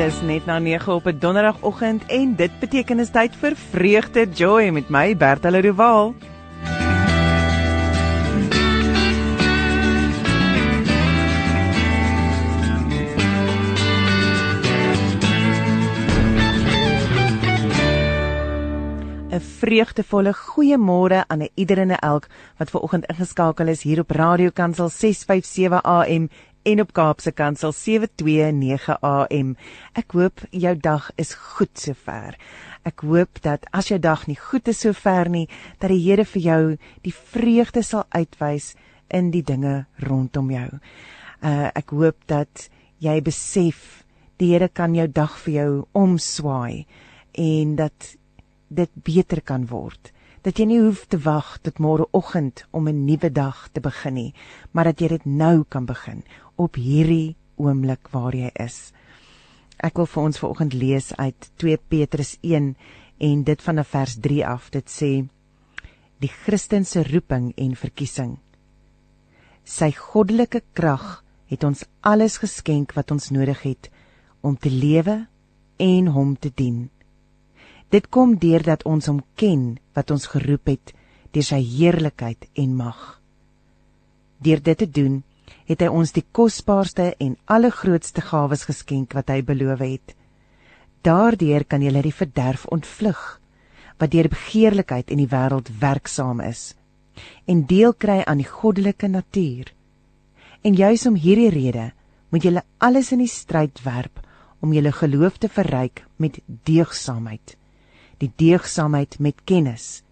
Dis net na 9 op 'n donderdagoggend en dit beteken is tyd vir vreugde joy met my Bertel Rowaal. 'n vreugdevolle goeiemôre aan 'n ieder en elk wat ver oggend ingeskakel is hier op Radio Kansel 657 AM en op Kaapse Kansel 729 AM. Ek hoop jou dag is goed sover. Ek hoop dat as jou dag nie goed is sover nie, dat die Here vir jou die vreugde sal uitwys in die dinge rondom jou. Uh ek hoop dat jy besef die Here kan jou dag vir jou omswaai en dat dit beter kan word. Dat jy nie hoef te wag tot môreoggend om 'n nuwe dag te begin nie, maar dat jy dit nou kan begin op hierdie oomblik waar jy is. Ek wil vir ons vanoggend lees uit 2 Petrus 1 en dit van vers 3 af. Dit sê: Die Christen se roeping en verkiesing. Sy goddelike krag het ons alles geskenk wat ons nodig het om te lewe en hom te dien. Dit kom deurdat ons hom ken wat ons geroep het deur sy heerlikheid en mag. Deur dit te doen, het hy ons die kosbaarste en allergrootste gawes geskenk wat hy beloof het. Daardeur kan jy die verderf ontvlug wat deur begeerlikheid in die wêreld werksaam is en deel kry aan die goddelike natuur. En juis om hierdie rede moet jy alles in die stryd werp om jou geloof te verryk met deugsaamheid die deugsaamheid met kennis,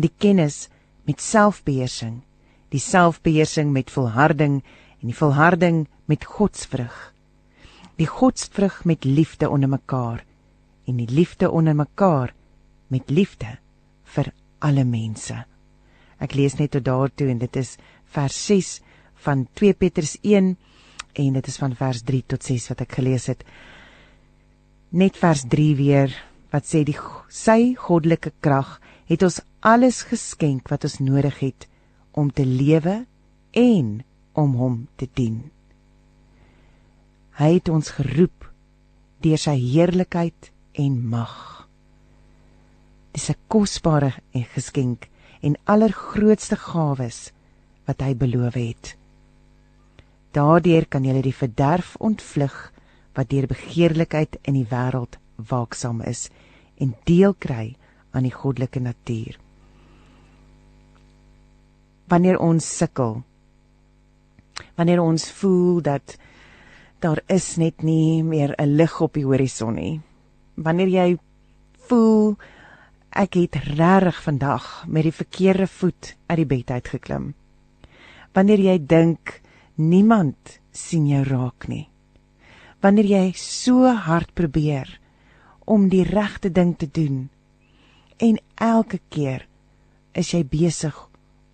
die kennis met selfbeheersing, die selfbeheersing met volharding en die volharding met godsvrug. Die godsvrug met liefde onder mekaar en die liefde onder mekaar met liefde vir alle mense. Ek lees net tot daartoe en dit is vers 6 van 2 Petrus 1 en dit is van vers 3 tot 6 wat ek gelees het. Net vers 3 weer wat sê die sy goddelike krag het ons alles geskenk wat ons nodig het om te lewe en om hom te dien. Hy het ons geroep deur sy heerlikheid en mag. Dis 'n kosbare geskenk en allergrootste gawes wat hy beloof het. Daardeur kan jy die verderf ontvlug wat deur begeerlikheid in die wêreld waaksaam is en deel kry aan die goddelike natuur. Wanneer ons sukkel, wanneer ons voel dat daar is net nie meer 'n lig op die horison nie. Wanneer jy voel ek het regtig vandag met die verkeerde voet uit die bed uit geklim. Wanneer jy dink niemand sien jou raak nie. Wanneer jy so hard probeer om die regte ding te doen. En elke keer is jy besig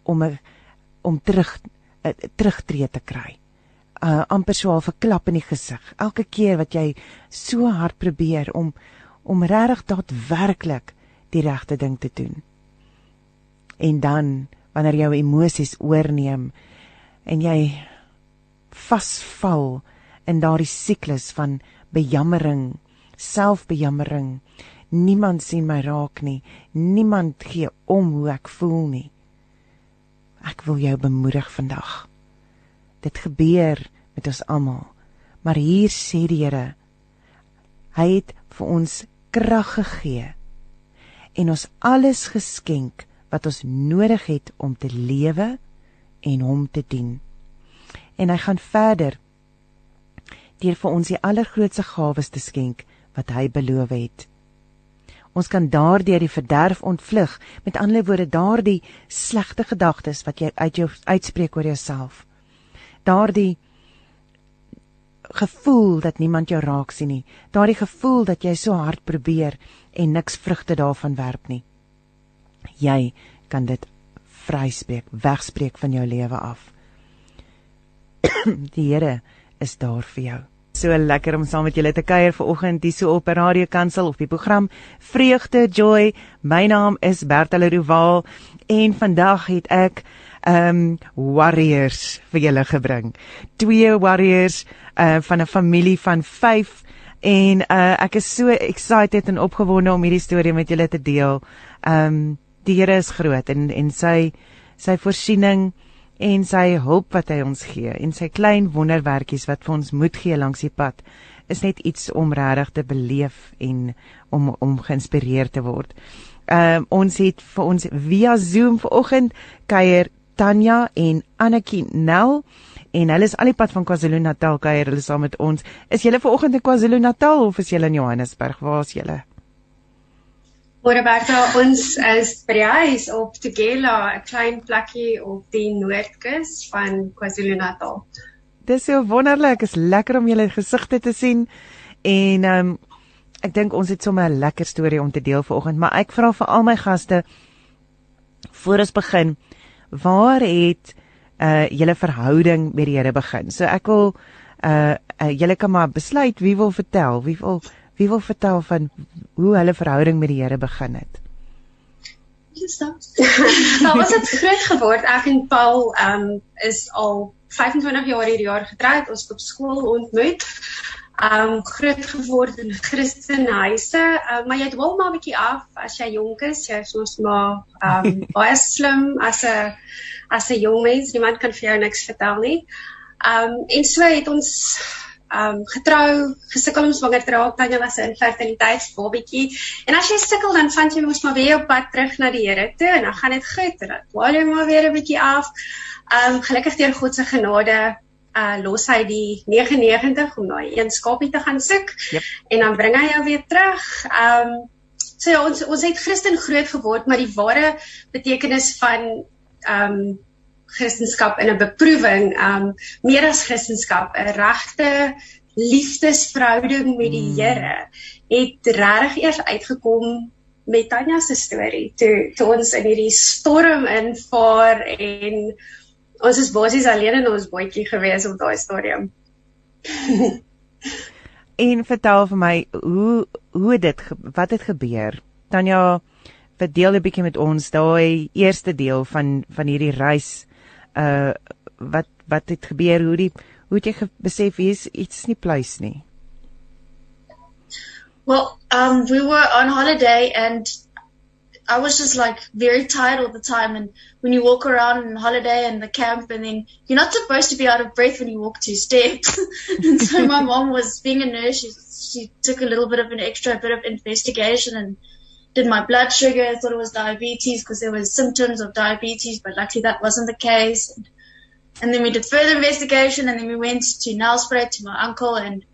om 'n om terug a, terugtreë te kry. Uh amper so 'n verklap in die gesig. Elke keer wat jy so hard probeer om om regtig daadwerklik die regte ding te doen. En dan wanneer jou emosies oorneem en jy vasval in daardie siklus van bejammering selfbejammering. Niemand sien my raak nie. Niemand gee om hoe ek voel nie. Ek wil jou bemoedig vandag. Dit gebeur met ons almal. Maar hier sê die Here, hy het vir ons krag gegee en ons alles geskenk wat ons nodig het om te lewe en hom te dien. En hy gaan verder deur vir ons die allergrootste gawes te skenk wat hy beloof het. Ons kan daardeur die verderf ontvlug, met ander woorde daardie slegte gedagtes wat jy uit jou uitspreek oor jouself. Daardie gevoel dat niemand jou raak sien nie, daardie gevoel dat jy so hard probeer en niks vrugte daarvan werp nie. Jy kan dit vryspreek, wegspreek van jou lewe af. die Here is daar vir jou. So lekker om saam met julle te kuier vanoggend hier so op Radio Kansel of die program Vreugde Joy. My naam is Bertel Rowaal en vandag het ek um warriors vir julle gebring. Twee warriors uh van 'n familie van 5 En uh ek is so excited en opgewonde om hierdie storie met julle te deel. Um die Here is groot en en sy sy voorsiening en sy hulp wat hy ons gee en sy klein wonderwerkies wat vir ons moed gee langs die pad is net iets om regtig te beleef en om om geïnspireer te word. Ehm uh, ons het vir ons via Zoom vanoggend kuier Tanya en Annetjie Nel en hulle is al die pad van KwaZulu-Natal kuier hulle saam met ons. Is julle vanoggend in KwaZulu-Natal of is julle in Johannesburg? Waar is julle? Roberta, ons is by die huis op Tugela, 'n klein plekkie op die noordkus van KwaZulu-Natal. Dis so wonderlik, is lekker om julle gesigte te sien en ehm um, ek dink ons het sommer 'n lekker storie om te deel vanoggend, maar ek vra vir al my gaste voor ons begin, waar het uh julle verhouding met die Here begin? So ek wil uh, uh julle kan maar besluit wie wil vertel, wie wil wie wil vertel van hoe hulle verhouding met die Here begin het. nou, ons het groot geword. Ek en Paul um is al 25 jaar hierdie jaar getroud. Ons het op skool ontmoet um groot geword in Christenhuise, uh, maar jy dwaal maar 'n bietjie af as jy jonk is. Jy is soms maar um baie slim as 'n as 'n jong mens. Niemand kan vir jou niks vertel nie. Um en so het ons um getrou, gesukkel om swanger te raak. Tanya was 'n infertiliteitsbabietjie. En as jy sukkel dan van jy mos maar weer op pad terug na die Here toe en dan gaan dit goed en dan dwaal jy maar weer 'n bietjie af. Um gelukkig deur God se genade uh los hy die 99 om daai een skapie te gaan soek yep. en dan bring hy jou weer terug. Um so ja, ons ons het Christen groot geword, maar die ware betekenis van um Christendom in 'n beproewing, um meer as Christendom, 'n regte liefdesverhouding met die mm. Here het regtig eers uitgekom met Tanya se storie toe toe ons in hierdie storm invaar en ons is basies alleen in ons bootjie gewees op daai stadium. en vertel vir my hoe hoe dit wat het gebeur? Tanya, verdeel 'n bietjie met ons daai eerste deel van van hierdie reis. Uh wat wat het gebeur? Hoe die hoe het jy besef hier's iets nie pleis nie? Well, um we were on holiday and I was just like very tired all the time. And when you walk around on holiday and the camp, and then you're not supposed to be out of breath when you walk two steps. and so my mom was being a nurse. She, she took a little bit of an extra bit of investigation and did my blood sugar. I thought it was diabetes because there was symptoms of diabetes, but luckily that wasn't the case. And, and then we did further investigation, and then we went to Nelspruit to my uncle, and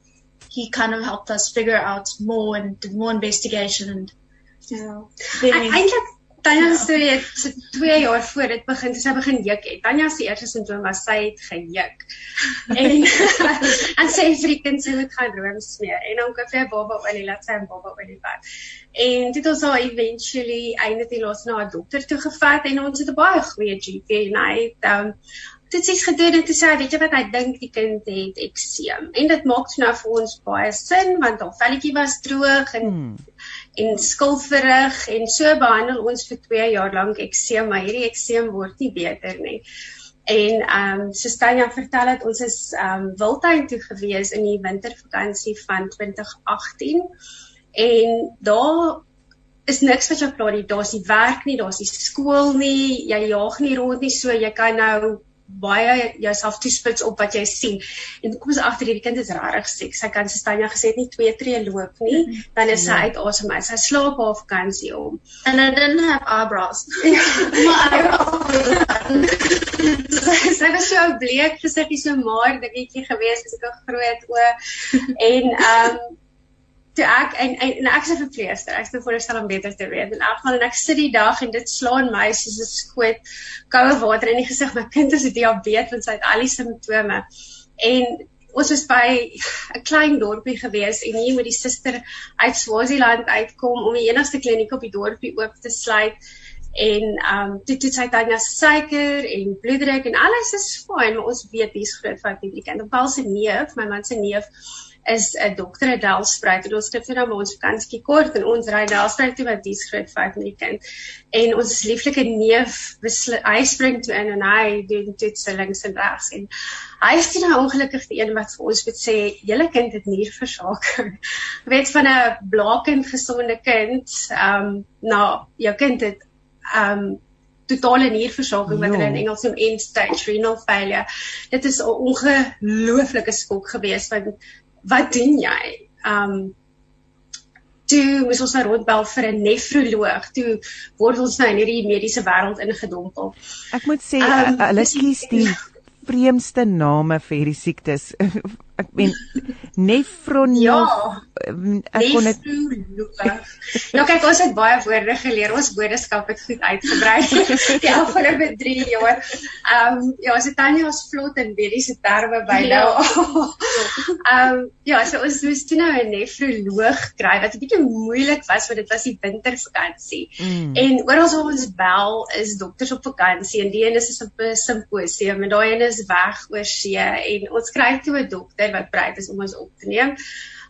he kind of helped us figure out more and did more investigation and Ja. Eintlik Tanya se storie het 2 jaar voor dit begin, sy begin juk het. Tanya se eerste simptoom was sy het gejuk. en en sy vir die kind sy moet gaan room smeer en dan koop sy 'n baba olie, laat sy 'n baba olie vat. En dit ons eventually einde die los na 'n dokter toe gevat en ons het 'n baie goeie GP en hy het um, dit sies gedoen en toe sê hy weet jy wat hy dink die kind het ekseem. En dit maak nou vir ons baie sin want haar velletjie was droog en hmm. en skilferig en so behandel ons vir 2 jaar lank ekseem maar hierdie ekseem word nie beter nie. En ehm um, soos Tanya vertel het ons is ehm um, Wildtuin toe gewees in die wintervakansie van 2018 en daar is niks wat jou pla nie daar's nie werk nie daar's nie skool nie jy jaag nie rond nie so jy kan nou baie jouself toespits op wat jy sien. En kom ons agter hierdie kind is regtig siek. Sy kan Sestania gesê het nie twee tree loop nie, dan is sy ja. uit asem. Sy slaap haar vakansie om. And I didn't have eyebrows. sy was so bleek, gesiggie so maar dingetjie gewees, sy het groot oë en ehm um, toe ek en, en, en ek is 'n verpleegster. Ek sê voorstel om beter te weet. En elk geval en ek sit die dag en dit slaan my soos 'n skoot koue water in die gesig. My kind 'n diabetes want sy het al die simptome. En ons was by 'n klein dorpie gewees en hier moet die suster uit Swaziland uitkom om die enigste kliniek op die dorpie oop te sluit en ehm um, toe toe sy Tanya suiker en bloeddruk en alles is fyn maar ons weet dis groot fout met die kind. Op Paul se neef, my man se neef is 'n dokter in Delspruit en ons skryf nou maar ons vakansie kort en ons ry Delspruit toe met die groot vyf met die kind. En ons lieflike neef hy spring toe in en hy doen toetse links en regs en hy is nou ongelukkig die een wat vir ons moet sê julle kind het nierversaking. Weet van 'n blakend gesonde kind, ehm um, nou jou kind het ehm um, totale nierversaking wat hulle in Engels noem end stage renal failure. Dit is 'n ongelooflike skok geweest want wat doen jy? Um toe moes ons nou rondbel vir 'n nefroloog. Toe word ons nou in hierdie mediese wêreld ingedompel. Ek moet sê um, hulle kies die vreemdste name vir hierdie siektes. Ek meen nefron ja. ek kon dit nou kyk ons het baie woorde geleer. Ons woordeskat het goed uitgebrei die afgelope 3 jaar. Ehm um, ja as dit Tanya ons vlot en mediese terme by nou. Ehm um, ja so ons moes toe nou 'n nefroloog kry wat 'n bietjie moeilik was want dit was die wintervakansie. Mm. en oral waar ons bel is dokters op vakansie en die een is op 'n simposium en daai een is weg oor see en ons kry toe 'n dokter dokter wat bereid is om ons op te neem.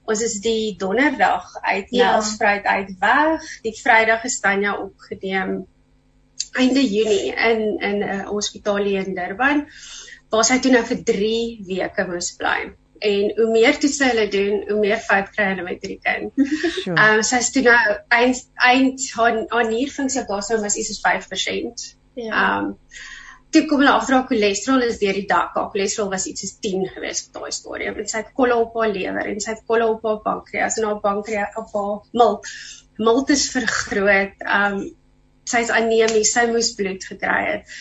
Ons is die donderdag uit ja. Nelspruit uit weg. Die Vrydag is Tanya opgeneem einde Junie in in 'n uh, hospitaal in Durban waar sy toe nou vir 3 weke moes bly. En hoe meer toetse hulle doen, hoe meer fout kry hulle met hierdie kind. Ehm um, sy is toe nou eind eind haar haar nierfunksie op was is 5%. Ja. Ehm um, toe kom hulle agter haar cholesterol is deur die dak. Haar cholesterol was iets soos 10 gewees op daai stadium. En sy het kolle op haar lewer en sy het kolle op haar pankreas en haar pankreas op haar milt. Milt is vergroot. Um sy's anemies, sy moes bloed gekry het.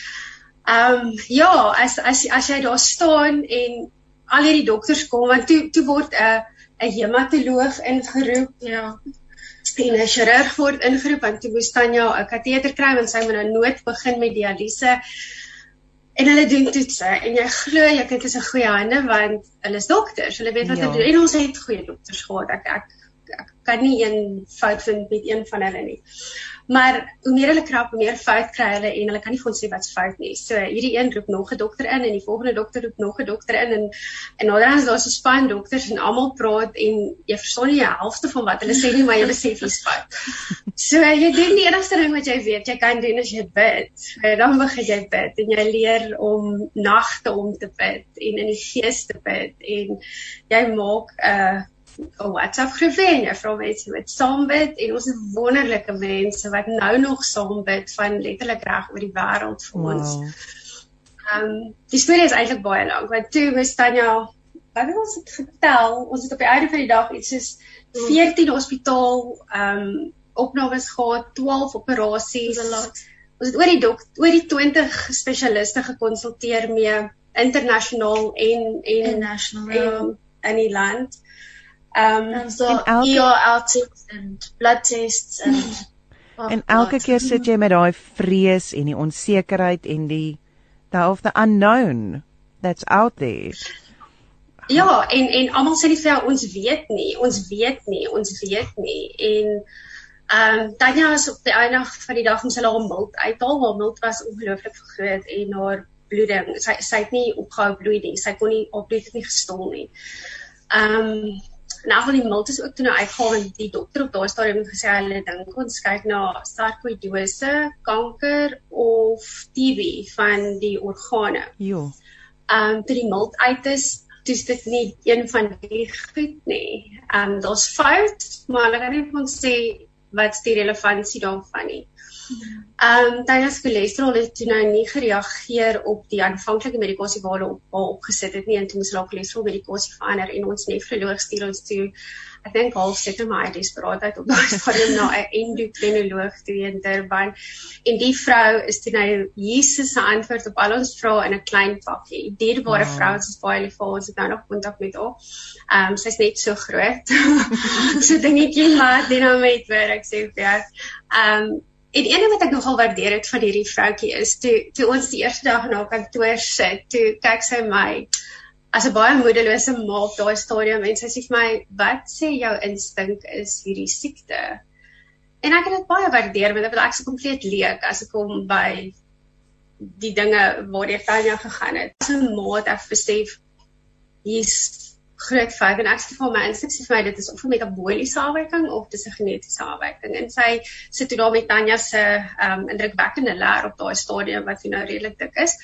Um ja, as as as jy daar staan en al hierdie dokters kom want toe toe word 'n 'n hematoloog ingeroep. Ja en 'n chirurg word ingeroep want toe moes Tanya 'n kateter kry want sy moet nou nood begin met dialyse en hulle doen toetse en jy glo jy kyk is 'n goeie hande want hulle is dokters. Hulle weet wat ja. hulle doen en ons het goeie dokters gehad. Ek ek ek kan nie een fout vind met een van hulle nie. Maar hoe meer hulle krap, hoe meer fout kry hulle en hulle kan nie vir ons sê wat's fout nie. So hierdie een roep nog 'n dokter in en die volgende dokter roep nog 'n dokter in en en naderhand is daar so 'n span dokters en almal praat en jy verstaan nie die helfte van wat hulle sê nie, maar jy besef dis fout. So jy doen die enigste ding wat jy weet jy kan doen as jy bid. So, dan begin jy bid en jy leer om nagte om te bid en in die gees te bid en jy maak 'n uh, 'n WhatsApp groep en jy vra mense wat saam bid en ons het wonderlike mense wat nou nog saam bid van letterlik reg oor die wêreld vir ons. Ehm um, die storie is eintlik baie lank want toe was Tanya wat het ons het getel ons het op die einde van die dag iets soos 14 hospitaal ehm um, opnames gehad 12 operasies ons het oor die dok oor die 20 spesialiste gekonsulteer mee internasionaal en en nasionaal ja. in die land. Um en so elke, ER tests and blood tests and oh, En elke God. keer sit jy met daai vrees en die onsekerheid en die the of the unknown that's out there. Ja, en en almal sê nie vir ons weet nie, ons weet nie, ons weet nie en ehm um, Tanya was op die einde van die dag om sy haar milt uithaal, haar milt was ongelooflik groot en haar bloeding, sy sy het nie opgehou bloei nie, sy kon nie op bloed het nie gestol nie. Ehm um, en al die milt is ook toe nou uitgehaal en die dokter op daai stadium het gesê hulle dink ons kyk na sarkoidose, kanker of TB van die organe. Jo. Ehm um, toe die milt uit is, dis dit nie een van die goed nie. Ehm um, daar's fout, maar hulle kan nie vir ons sê wat die relevantie daarvan nie. Ehm um, tydens cholesterol het toe nou nie gereageer op die aanvanklike medikasie waar hulle op haar opgesit het nie en toe moes hulle cholesterol medikasie verander en ons nefroloog stuur ons toe ek dink half seker maar hy desperaatheid op daai stadium na 'n endokrinoloog toe in Durban en die vrou is toe nou Jesus se antwoord op al ons vrae in 'n klein pakkie. Dierbare wow. vrou, ons is baie lief vir ons het nou nog kontak met haar. Ehm um, sy's net so groot. so dingetjie maar dinamiet werk sê vir jou. Ehm um, En een ding wat ek nogal waardeer het van hierdie vroutjie is toe toe ons die eerste dag in haar kantoor sit, toe kyk sy my as 'n baie moedelose ma op daai stadium en sy sê vir my, "Wat sê jou instink is hierdie siekte?" En ek het dit baie waardeer want ek is kompleet leek as ek kom by die dinge waar die Tanya gegaan het. So ma het ek besef hier's groot fout. En ek sê vir my instruksie vir my dit is of 'n metabooliese afwyking of dis 'n genetiese afwyking. En sy sit toe daar met Tanya se um indrukwekkende leer op daai stadium wat sy nou redelik dik is.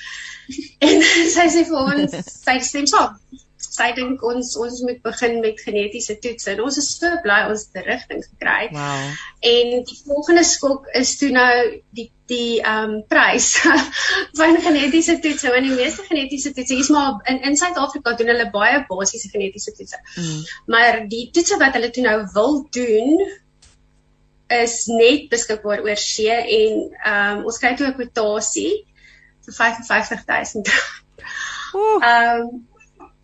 En sy sê vir ons sy stem saam. Sy dink ons ons moet begin met genetiese toets en ons is so bly ons het 'n rigting gekry. Wow. En die volgende skok is toe nou die die ehm um, prys van genetiese toets. Want die meeste genetiese toets is maar in in Suid-Afrika doen hulle baie basiese genetiese toets. Mm. Maar die toets wat hulle toe nou wil doen is net beskikbaar oor see en ehm um, ons kry toe 'n kwotasie vir 55000. Ehm um,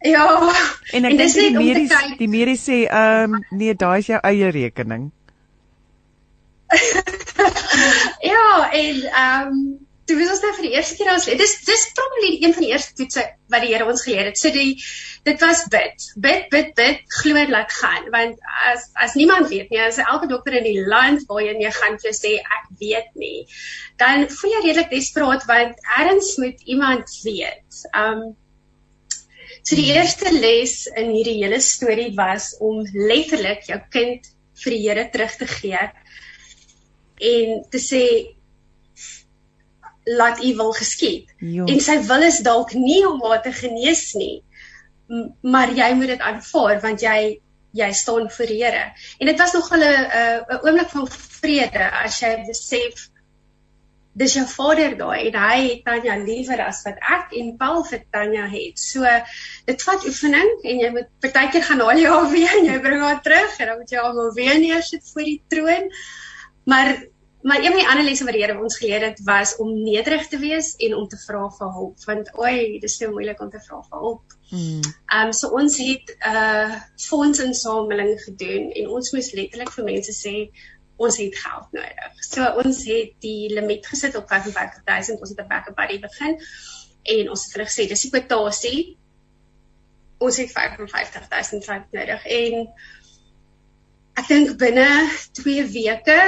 Ja. En ek dink die medies die medies sê ehm um, nee, daai is jou eie rekening. ja, en ehm um, toe was ons nou vir die eerste keer ons dis dis probably een van die eerste toetse wat die Here ons geleer het. So die dit was bid. Bid, bid, bid, glo laat gaan want as as niemand weet nie, as elke dokter in die land waarheen jy gaan vir sê ek weet nie, dan voel jy redelik desperaat want erns moet iemand weet. Ehm um, So die eerste les in hierdie hele storie was om letterlik jou kind vir die Here terug te gee en te sê laat u wil geskied. Jo. En sy wil is dalk nie om haar te genees nie, maar jy moet dit aanvaar want jy jy staan voor die Here. En dit was nog 'n 'n oomblik van vrede as jy besef dis jou vader daai en hy het Tanya liewer as wat ek en Paul vir Tanya het. So dit vat oefening en jy moet partykeer gaan haal jy haar weer en jy bring haar terug en dan moet jy haar weer neersit voor die troon. Maar maar een van die ander lesse wat die Here ons geleer het was om nederig te wees en om te vra vir hulp want oei dis so moeilik om te vra vir hulp. Hmm. Ehm um, so ons het 'n uh, fondsinsameling gedoen en ons moes letterlik vir mense sê ons het geld nodig. So ons het die limiet gesit op 55000, ons het 'n backup buddy begin en ons het hulle gesê dis die kwotasie. Ons het 55000 rand nodig en ek dink binne 2 weke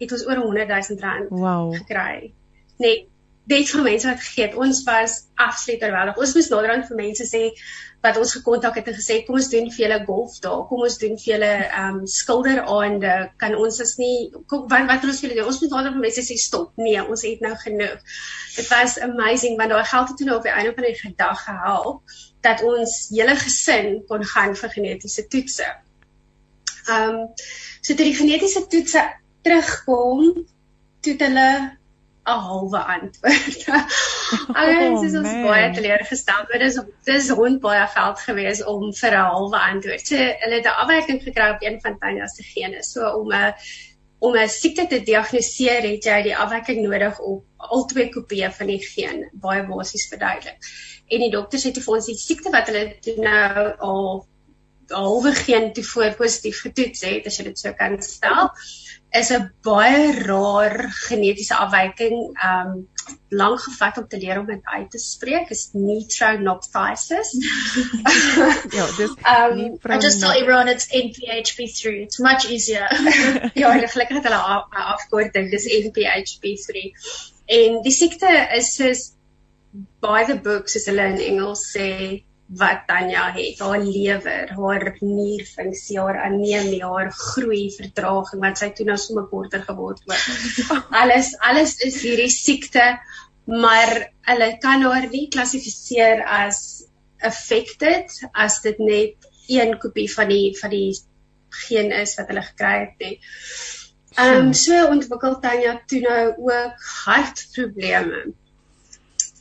het ons oor 100000 rand wow. gekry. Net net vir mense wat gegee het. Ons was absoluut oorweldig. Ons moes naderhand vir mense sê wat ons gekontak het en gesê kom ons doen vir julle golf daar. Kom ons doen vir julle ehm um, skilderaande. Kan ons as nie kom, wat wat ons vir julle doen? Ons moet wonder vir mense sê stop. Nee, ons het nou genoeg. Dit was amazing want daai geld het toe nou op die einde van die dag gehelp dat ons hele gesin kon gaan vir genetiese toetse. Ehm um, so toe die genetiese toetse terugkom, toe hulle 'n halwe antwoord. Alles is ons oh, baie teleurgestel, maar dis dis rond baie veld gewees om vir 'n halwe antwoord. So hulle het 'n afwyking gekry op een van Tanya se gene. So om 'n om 'n siekte te diagnoseer, het jy die afwyking nodig op al twee kopieë van die geen, baie basies verduidelik. En die dokters het vir ons die siekte wat hulle nou al halwe geen toe voor positief getoets het, as jy dit so kan stel is 'n baie rar genetiese afwyking um lank gevat om te leer om dit uit te spreek is nitronophthisis. ja, dis um I just tell everyone it's NPHP3. It's much easier. ja, gelukkig het hulle afkorting, dis NPHP3. En die siekte is soos by the books as hulle in Engels sê wat Tanya het, haar lewer, haar nierfunksie, haar anemie, haar groei vertraging wat sy toe nou sommer korter geword het. Alles alles is hierdie siekte, maar hulle kan haar nie klassifiseer as affected as dit net een kopie van die van die geen is wat hulle gekry het nie. Ehm um, so ontwikkel Tanya toe nou ook hartprobleme.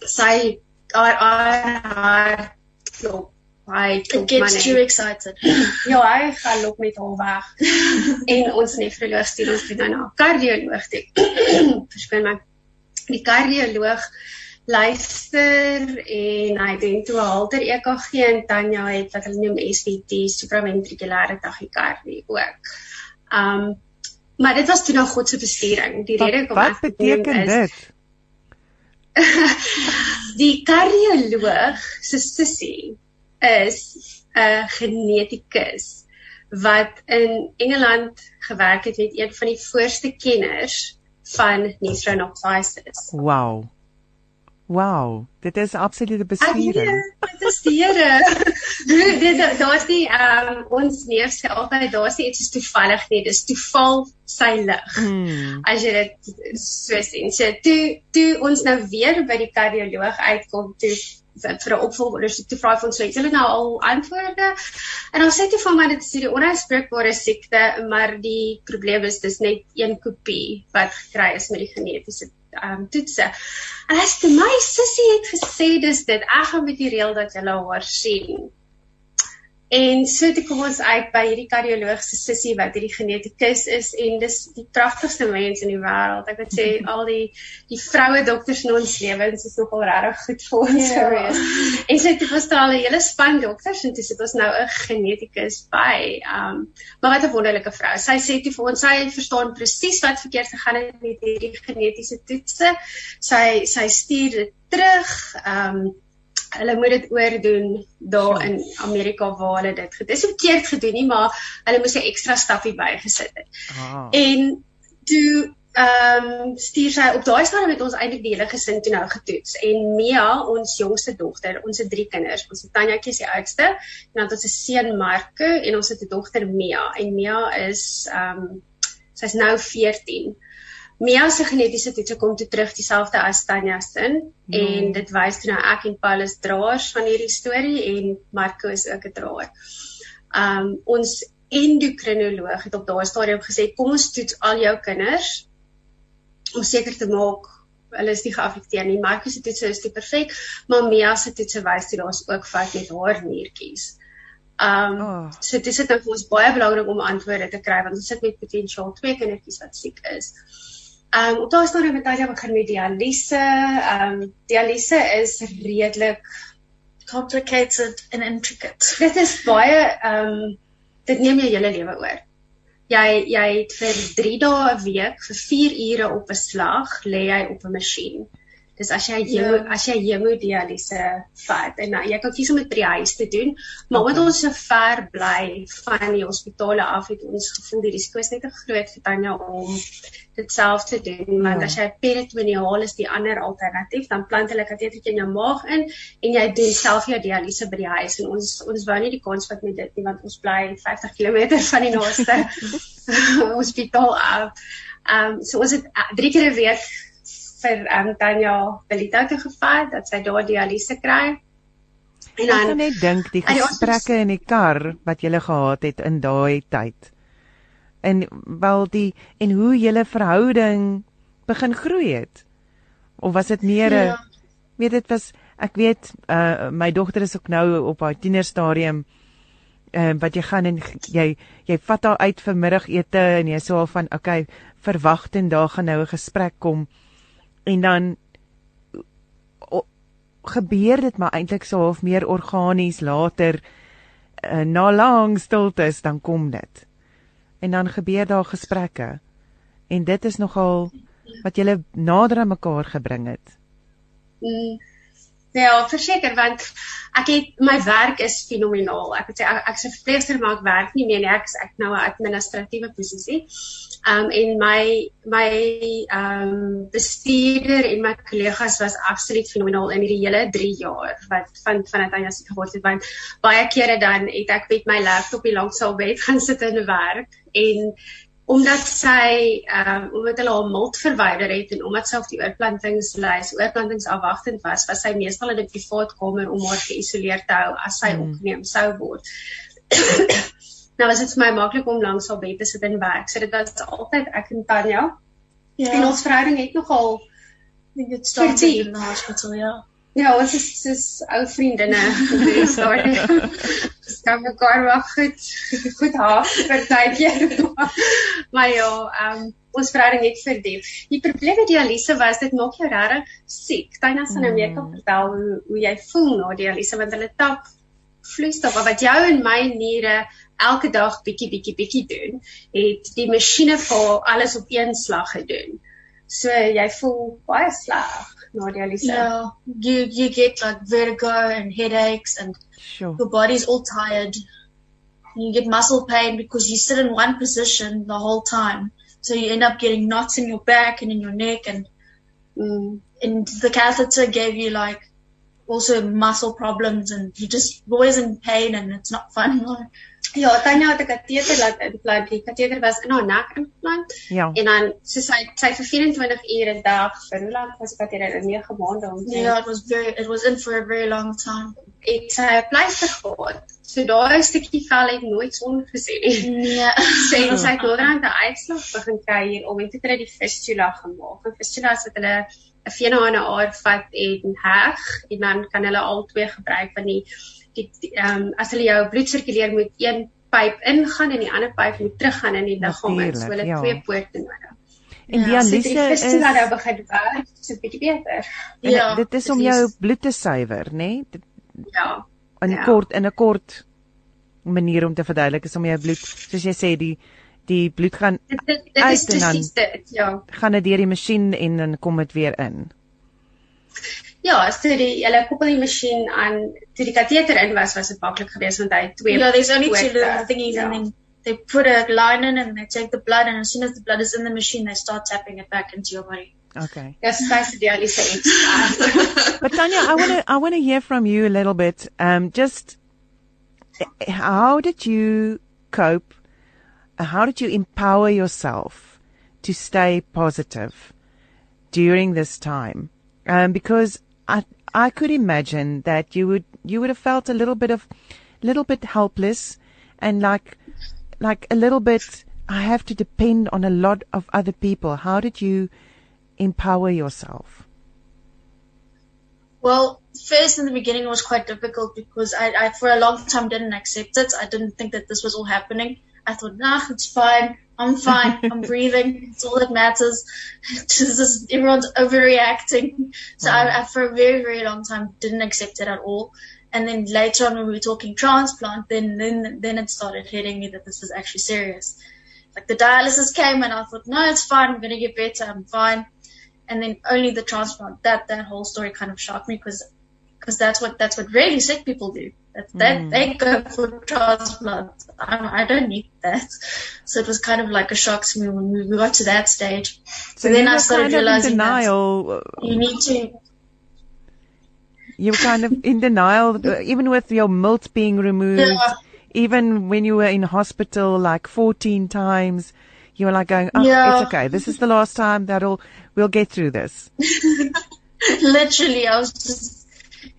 Sy haar haar klop. Hy klop It gets too excited. ja, hy gaan loop met hom weg. en ons nefroloog stuur ons dan na 'n kardioloog toe. Verskoon my. Die kardioloog luister en hy doen toe 'n halter EKG en Tanya het wat hulle noem SVT, supraventrikulêre tachykardie ook. Um maar dit was toe nou God se besturing. Die rede kom Wat beteken dit? die kardioloog se sussie is 'n genetikus wat in Engeland gewerk het met een van die voorste kenners van nephronophthisis. Wow. Wow, dit is absolute bespiering. Dit is die Here. dit daar's nie ehm um, ons neef sê altyd daar's nie iets is toevallig nie, dis toeval sy lig. Mm. As jy dit so sien. So toe toe ons nou weer by die kardioloog uitkom toe vir 'n opvolgondersoek te vra van so het hulle nou al antwoorde en dan sê toe van my dit is die onuitspreekbare siekte maar die probleem is dis net een kopie wat gekry is met die genetiese um toetse. En hy sê my sussie het gesê dis dit. Ek gaan met die reël dat jy haar sien. En so toe kom ons uit by hierdie kardioloogse sussie wat hierdie genetikus is en dis die pragtigste mens in die wêreld. Ek wil sê al die die vroue dokters in ons lewens is nogal regtig goed vir ons yeah. Ja. gewees. En sy het ons daar 'n hele span dokters en dis dit ons nou 'n genetikus by. Um maar wat 'n wonderlike vrou. Sy sê toe vir ons sy verstaan presies wat verkeerd gegaan het met hierdie genetiese toetse. Sy sy stuur dit terug. Um hulle moet dit oordoen daar in Amerika waar hulle dit gedis verkeerd gedoen nie maar hulle moes 'n ekstra stappie bygesit het. Ah. En toe ehm um, stuur sy op daai stadium met ons eintlik die hele gesin toe nou getoets en Mia ons jongste dogter ons het drie kinders ons het Tanjaetjie se oudste en dan het ons 'n seun Marko en ons het 'n dogter Mia en Mia is ehm um, sy's nou 14 Mia se genetiese toets kom toe terug dieselfde as Tanya se mm. en dit wys toe nou ek en Paulus draers van hierdie storie en Marco is ook 'n draer. Um ons endokrinoloog het op daai stadium gesê kom ons toets al jou kinders om seker te maak hulle is nie geaffekteer nie. Marco se toets is perfek, maar Mia se toets wys toe daar's ook fout met haar niertjies. Um oh. so dit is dit nou vir ons baie belangrik om antwoorde te kry want ons sit met potensiaal twee kindertjies wat siek is. Ehm um, op daai stadium het Talia begin met dialyse. Ehm um, dialyse is redelik complicated and intricate. Dit is baie ehm um, dit neem jou hele lewe oor. Jy jy het vir 3 dae 'n week vir 4 ure op 'n slag lê jy op 'n masjien. Dis as jy ja. as jy hemodialyse vat en nou jy kan kies om dit by die huis te doen, maar omdat ons so ver bly van die hospitale af het ons gevoel die risiko is net te groot vir Tanya om dit self te doen want ja. as jy peritoneaal is die ander alternatief dan plant hulle kateter in jou maag in en jy doen self jou dialyse by die huis en ons ons wou nie die kans vat met dit nie want ons bly 50 km van die naaste hospitaal af. Ehm um, so ons het 3 uh, keer 'n week vir um, Tanya Belita toe gevat dat sy daar dialyse kry. En dan Ek kan net dink die gesprekke in die kar wat julle gehad het in daai tyd. En wel die en hoe julle verhouding begin groei het. Of was dit meer 'n ja. weet dit was ek weet uh, my dogter is ook nou op haar tienerstadium uh, wat jy gaan en jy jy vat haar uit vir middagete en jy sê al van okay verwag en daar gaan nou 'n gesprek kom en dan o, gebeur dit maar eintlik so half meer organies later uh, na lang stiltes dan kom dit en dan gebeur daar gesprekke en dit is nogal wat julle nader aan mekaar gebring het mm. Ja, verseker want ek het my werk is fenomenaal. Ek het sê ek, ek se verpleegster maar ek werk nie meer nie. Ek is ek nou 'n administratiewe posisie. Um en my my um bestuurder en my kollegas was absoluut fenomenaal in hierdie hele 3 jaar wat van vanuit Anja se geword het want baie kere dan het ek met my laptop hier langs al bed gaan sit en werk en omdat sy ehm um, omdat hulle haar mild verwyder het en omdat sy op die oorplantingslys oorplantingsafwagtend was, was sy meestal in 'n privaat kamer om haar geïsoleer te hou as sy mm. opgeneem sou word. nou was dit vir my maklik om langs haar bed te sit en werk. So dit was altyd ek en Tanya. Ja. En ons verhouding het nogal dink dit start in die hospitaal, ja. Ja, ons is soos ou vriendinne op die stadium. Ons kan mekaar wel goed goed haaf vir tydjie. maar ja, ehm um, ons verhouding het verdiep. Die probleem met dialyse was dit maak jou regtig siek. Tyna sal nou meer kan vertel hoe hoe jy voel na dialyse want hulle tap vloeistof wat jou en my niere elke dag bietjie bietjie bietjie doen, het die masjiene vir alles op een slag gedoen. So jy voel baie sleg na dialyse. Yeah, you you get like vertigo and headaches and sure. your body's all tired. You get muscle pain because you sit in one position the whole time. So you end up getting knots in your back and in your neck and mm, and the catheter gave you like also muscle problems and you're just always in pain and it's not fun. Ja, Tanya het 'n kateter laat implant. Die kateter was in haar nek implant. Ja. En dan so sy sy vir 24 ure 'n dag vir hoe lank was die kateter? In 9 maande om te Yeah, it was very, it was in for a very long time. het sy 'n pleister gehad. So daai stukkie vel het nooit son gesien nie. Yeah. Sê ons sy het later 'n uitslag begin kry hier om dit het die fistula gemaak. En fistula is dit hulle 'n vena aan 'n aar vat en heg en dan kan hulle al twee gebruik van die die ehm um, as hulle jou bloed sirkuleer moet een pyp ingaan en die ander pyp moet teruggaan in die liggaam in. So hulle ja. twee poorte nodig. En Ja, So dialyse fistula nou is begin werk, is dit bietjie beter. en Ja, dit is om jou bloed te suiwer, nê? Nee? Dit- Ja. In Ja. kort in 'n kort manier om te verduidelik is om jou bloed, soos jy sê, die die bloed gaan Dit dit, dit Uit is en dan- dit. Ja. gaan dit deur die masjien en dan kom dit weer in. Ja, so die hulle koppel die masjien aan toe die kateter in was, was dit maklik geweest want hy het twee Yeah, there's only two poorte. little thingies Ja. and then they put a line in and they take the blood and as soon as the blood is in the machine they start tapping it back into your body. Okay. Ja, so sy se dialyse iets. But Tanya, I want to I want to hear from you a little bit. Um, just how did you cope? How did you empower yourself to stay positive during this time? Um, because I I could imagine that you would you would have felt a little bit of little bit helpless and like like a little bit I have to depend on a lot of other people. How did you empower yourself? Well, first in the beginning it was quite difficult because I, I for a long time didn't accept it. I didn't think that this was all happening. I thought, nah, it's fine. I'm fine. I'm breathing. It's all that matters. Just, everyone's overreacting. So I, mm. I, for a very, very long time, didn't accept it at all. And then later on, when we were talking transplant, then then then it started hitting me that this was actually serious. Like the dialysis came, and I thought, no, it's fine. I'm gonna get better. I'm fine. And then only the transplant. That that whole story kind of shocked me because because that's what that's what really sick people do. That that Mm. they go for transplant. I, I don't need that. So it was kind of like a shock to me when we, got to that stage. So then you I were started kind of in realizing that denial. you need to You were kind of in denial, even with your milt being removed. Yeah. Even when you were in hospital like 14 times, you were like going, "Oh, Yeah. it's okay. This is the last time. That'll we'll get through this." literally I was just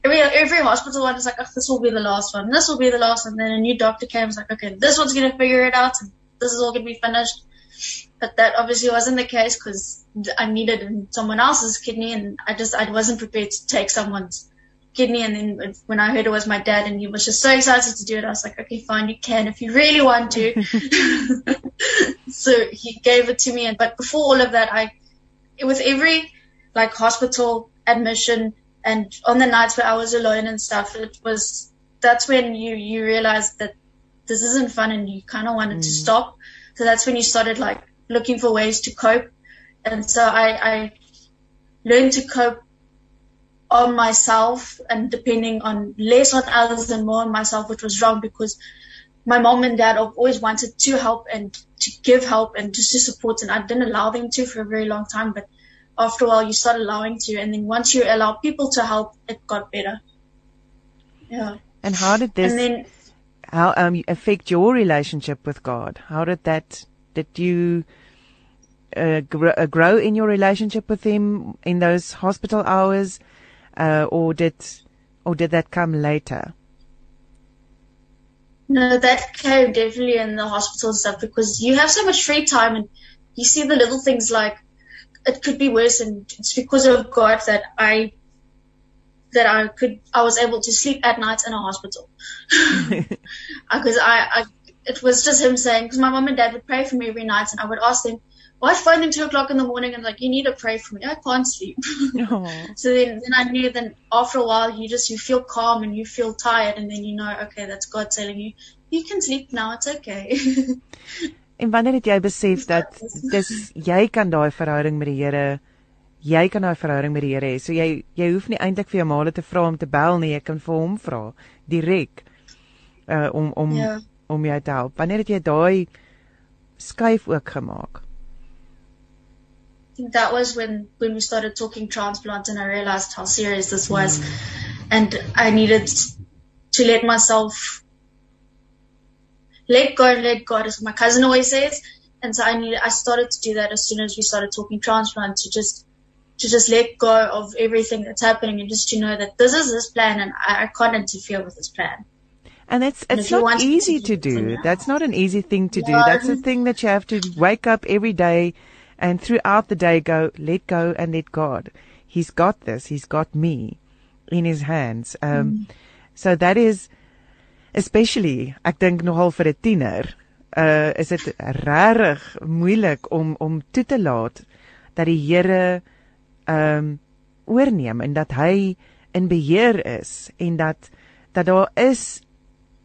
every every hospital one is like, oh, this will be the last one. This will be the last one. Then a new doctor came, was like, okay, this one's gonna figure it out. And this is all gonna be finished. But that obviously wasn't the case because I needed someone else's kidney, and I just I wasn't prepared to take someone's kidney. And then when I heard it was my dad, and he was just so excited to do it, I was like, okay, fine, you can if you really want to. so he gave it to me, and but before all of that, I with every like hospital admission and on the nights where I was alone and stuff, it was that's when you you realize that this isn't fun and you kind of wanted to mm. stop. So that's when you started like looking for ways to cope, and so I I learned to cope on myself and depending on less on others and more on myself, which was wrong because my mom and dad have always wanted to help and to give help and just to support, and I didn't allow them to for a very long time, but after a while you start allowing to and then once you allow people to help it got better yeah And how did this and then how um affect your relationship with God? How did that did you uh, grow, uh, grow in your relationship with Him in those hospital hours, uh, or did or did that come later? no that came definitely in the hospital and stuff because you have so much free time and you see the little things like it could be worse and it's because of God that I that I could I was able to sleep at night in a hospital. Because I, I it was just him saying because my mom and dad would pray for me every night and I would ask them well, I'd phone them two o'clock in the morning and like you need to pray for me? I can't sleep. So then then I knew then after a while you just you feel calm and you feel tired and then you know okay that's God telling you you can sleep now it's okay En wanneer het jy besef dat dis jy kan daai verhouding met die Here jy kan daai verhouding met die Here hê. So jy jy hoef nie eintlik vir jou maale te vra om te bel nie, jy kan vir hom vra direk uh om om Ja. om jou te help. Wanneer het jy daai skuif ook gemaak? that was when when we started talking transplant and I realized how serious this was, mm. and I needed to let myself let go and let God, as my cousin always says. And so I needed, I started to do that as soon as we started talking transplant to just to just let go of everything that's happening and just to know that this is his plan and I, I can't interfere with his plan. And it's it's not easy to do. That's not an easy thing to do. That's a thing that you have to wake up every day and throughout the day go, let go and let God. He's got this. He's got me in his hands. Um, mm. so that is especially ek dink nogal vir 'n tiener, uh is dit regtig moeilik om om toe te laat dat die Here um oorneem en dat hy in beheer is en dat dat daar is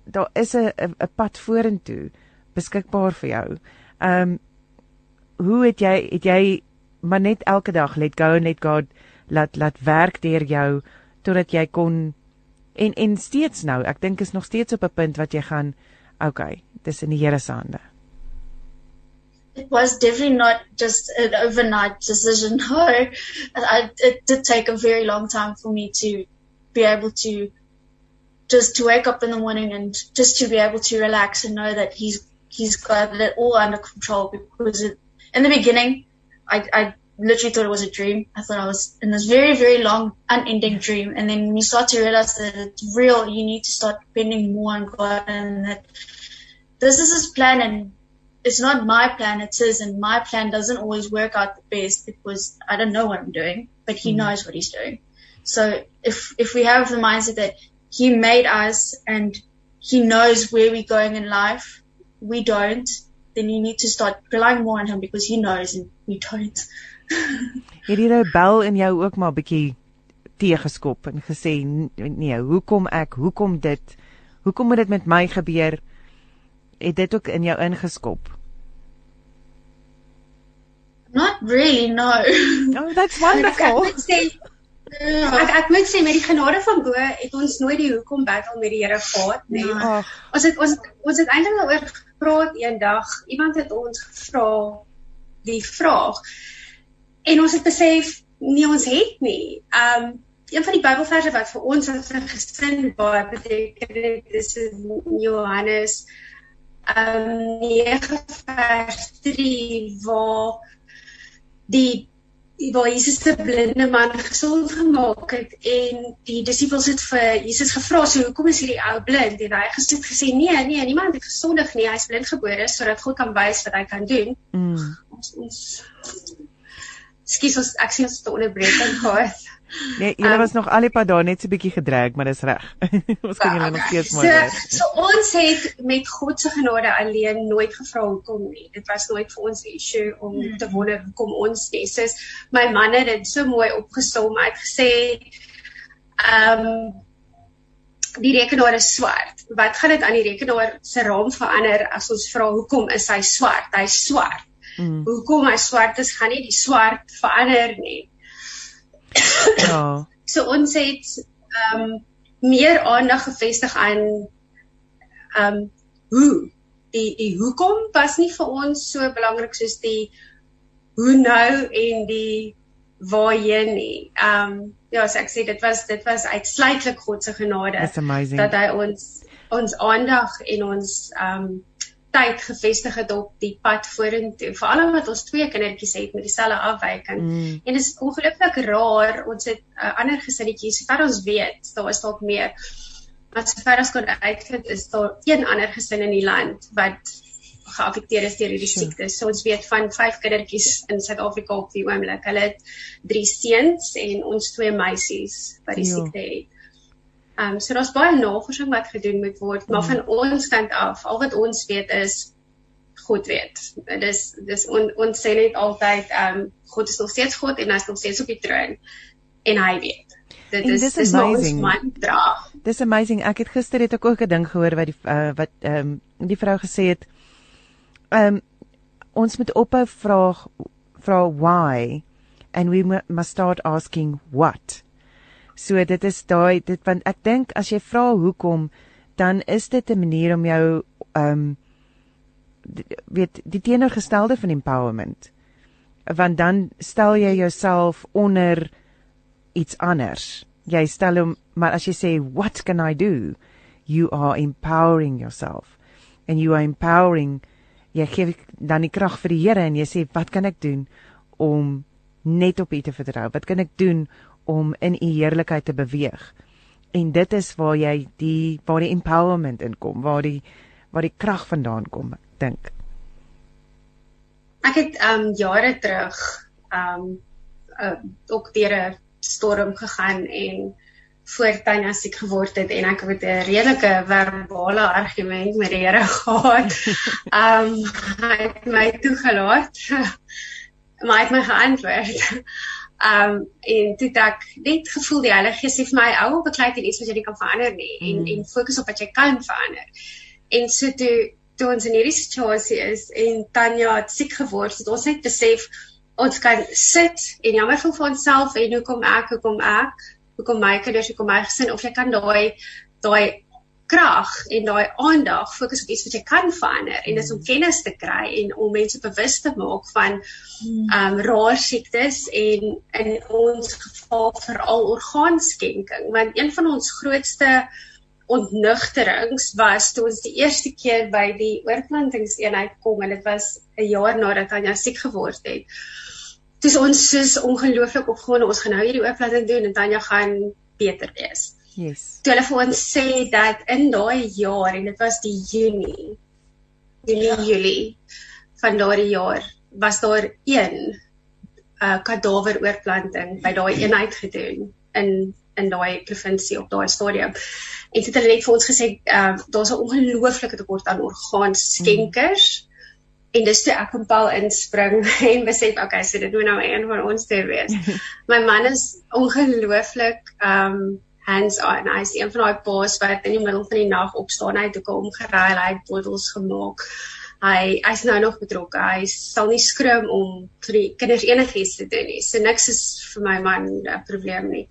daar is 'n 'n pad vorentoe beskikbaar vir jou. Um hoe het jy het jy maar net elke dag let go and let God laat laat werk deur jou totdat jy kon en en steeds nou ek dink is nog steeds op 'n punt wat jy gaan okay dis in die Here se hande It was definitely not just an overnight decision. No, I, it did take a very long time for me to be able to just to wake up in the morning and just to be able to relax and know that he's he's got it all under control. Because it, in the beginning, I, I literally thought it was a dream. I thought I was in this very, very long, unending dream. And then when you start to realize that it's real, you need to start depending more on God and that this is His plan and it's not my plan, it's His. And my plan doesn't always work out the best because I don't know what I'm doing, but He mm. knows what He's doing. So if, if we have the mindset that He made us and He knows where we're going in life, we don't, then you need to start relying more on Him because He knows and we don't. Het die rebel in jou ook maar bietjie teëgeskop en gesê nee, hoekom ek? Hoekom dit? Hoekom moet dit met my gebeur? Het dit ook in jou ingeskop? Not really, no. Oh, that's wonderful. ek, ek, sê, ek ek moet sê met die genade van bo het ons nooit die hoekom battle met die Here gehad nie. Nee. Ons het ons ons het eintlik daaroor gepraat eendag. Iemand het ons gevra die vraag en ons het besef nee ons het nie. Um een van die Bybelverse wat vir ons as 'n gesin baie beteken dis in Johannes um 9 vers 3 waar die waar Jesus se blinde man gesond gemaak het en die disippels het vir Jesus gevra so hoekom is hierdie ou blind en hy het gesê nee nee niemand het gesondig nie hy's blind gebore sodat God kan wys wat hy kan doen. Mm. Ons ons Skus ons ek sien ons het 'n onderbreking gehad. Nee, julle um, was nog al die pad daar net so 'n bietjie gedreig, maar dis reg. ons kan julle nog steeds mooi hoor. So, so ons het met God se genade alleen nooit gevra hoekom nie. Dit was nooit vir ons 'n issue om hmm. te wonder hoekom ons nie. Soos my man het dit so mooi opgesom. Hy het gesê ehm um, die rekenaar is swart. Wat gaan dit aan die rekenaar se raam verander as ons vra hoekom is hy swart? Hy's swart. Mm. Hoekom hy swart is, gaan nie die swart verander nie. Ja. so ons het ehm um, meer aandag gefestig aan ehm um, hoe die die hoekom was nie vir ons so belangrik soos die hoe nou en die waarheen nie. Ehm um, ja, so ek sê dit was dit was uitsluitlik God se genade dat hy ons ons aandag en ons ehm um, tyd gevestig het op die pad vorentoe. Veral omdat ons twee kindertjies het met dieselfde afwyking. Mm. En dit is ongelooflik raar. Ons het uh, ander gesinnetjies, sover ons weet, daar is dalk meer. Maar sover as kon uitvind is daar een ander gesin in die land wat geaffekteer is deur hierdie siekte. So ons weet van vyf kindertjies in Suid-Afrika op die oomblik. Hulle het drie seuns en ons twee meisies wat die jo. Ja. siekte het. Ehm um, so daar's baie navorsing wat gedoen moet word, maar mm. van ons kant af, al wat ons weet is God weet. Dis dis on, ons sê net altyd ehm um, God is nog steeds God en hy is nog steeds op die troon en hy weet. Dit is dis mantra. Dis amazing. Ek het gister het ek ook 'n ding gehoor wat die uh, wat ehm um, die vrou gesê het ehm um, ons moet ophou vra vra why and we must start asking what. So dit is daai dit want ek dink as jy vra hoekom dan is dit 'n manier om jou ehm um, weet die teenoorgestelde van empowerment. want dan stel jy jouself onder iets anders. Jy stel hom maar as jy sê what can I do? You are empowering yourself. And you are empowering jy gee dan die krag vir die Here en jy sê wat kan ek doen om net op U te vertrou? Wat kan ek doen om in U heerlikheid te beweeg? En dit is waar jy die waar die empowerment inkom, waar die waar die krag vandaan kom, dink. Ek het um jare terug um uh, ook deur 'n storm gegaan en voor Tanya siek geword het en ek het 'n redelike verbale argument met die Here gehad. Um hy het my toegelaat. maar hy het my geantwoord. Um en toe ek net gevoel die Heilige Gees sê vir my ou beklei dit iets wat jy nie kan verander nie en mm. en fokus op wat jy kan verander. En so toe toe ons in hierdie situasie is en Tanya het siek geword, het ons net besef ons kan sit en jammer voel vir onsself en hoekom ek, hoekom ek hoekom my kinders, hoekom my gesin of jy kan daai daai krag en daai aandag fokus op iets wat jy kan verander en dis om mm. kennis te kry en om mense bewus te maak van mm. ehm um, rare siektes en in ons geval veral orgaanskenking want een van ons grootste ontnugterings was toe ons die eerste keer by die oorplantingseenheid kom en dit was 'n jaar nadat Anja siek geword het dis ons is ongelooflik opgewonde ons gaan nou hierdie ooplatting doen en Tanya gaan beter wees. Yes. Toe hulle vir ons sê dat in daai jaar en dit was die Junie Julie ja. Julie van daardie jaar was daar een uh kadaver oorplanting by daai eenheid gedoen in in daai provinsie op daai stadium. En dit het hulle net vir ons gesê uh daar's 'n ongelooflike tekort aan orgaanskenkers. Mm en dis toe ek en Paul inspring en besef okay so dit moet nou een van ons twee wees. My man is ongelooflik um hands on. Hy's een van daai paas wat in die middel van die nag opstaan hy het ook omgery, hy het bottels gemaak. Hy hy's nou nog betrokke. Hy sal nie skroom om vir die kinders enigiets te doen nie. So niks is vir my man 'n probleem nie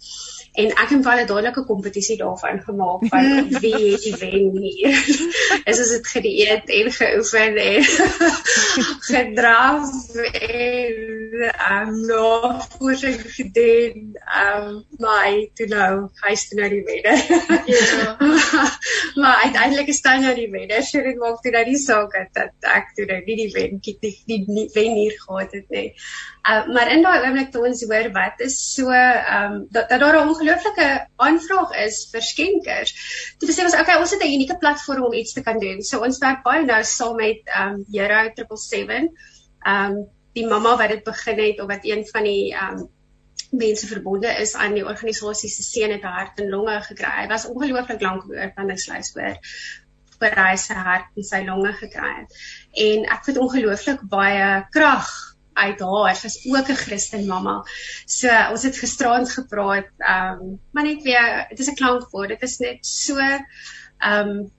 en ek het 'n baie duidelike kompetisie daarvan gemaak van wie het die wen hier. is as dit gedieet en geoefen en gedraf en um nog voorsig gedoen. Um my to know hy's toe nou die wenner. ja. maar uiteindelik is Tanya nou die wenner. So dit maak toe nou die saak dat ek toe nou nie die wen die, die, die wen hier gehad het nie. Uh, maar in daai oomblik toe ons hoor wat is so um, dat, dat daar 'n ongelooflike aanvraag is vir skenkers. Toe besef ons okay, ons het 'n unieke platform om iets te kan doen. So ons werk baie nou saam met um, Hero 777. Ehm um, die mamma wat dit begin het of wat een van die um, mense verbonde is aan die organisasie se seun het hart en longe gekry. Hy was ongelooflik lank op oorplanningslys hoor vir hy sy hart en sy longe gekry het. En ek het ongelooflik baie krag uit haar. Sy's ook 'n Christen mamma. So ons het gisterand gepraat, ehm um, maar net weer, dit is 'n klankwoord. Dit is net so ehm um,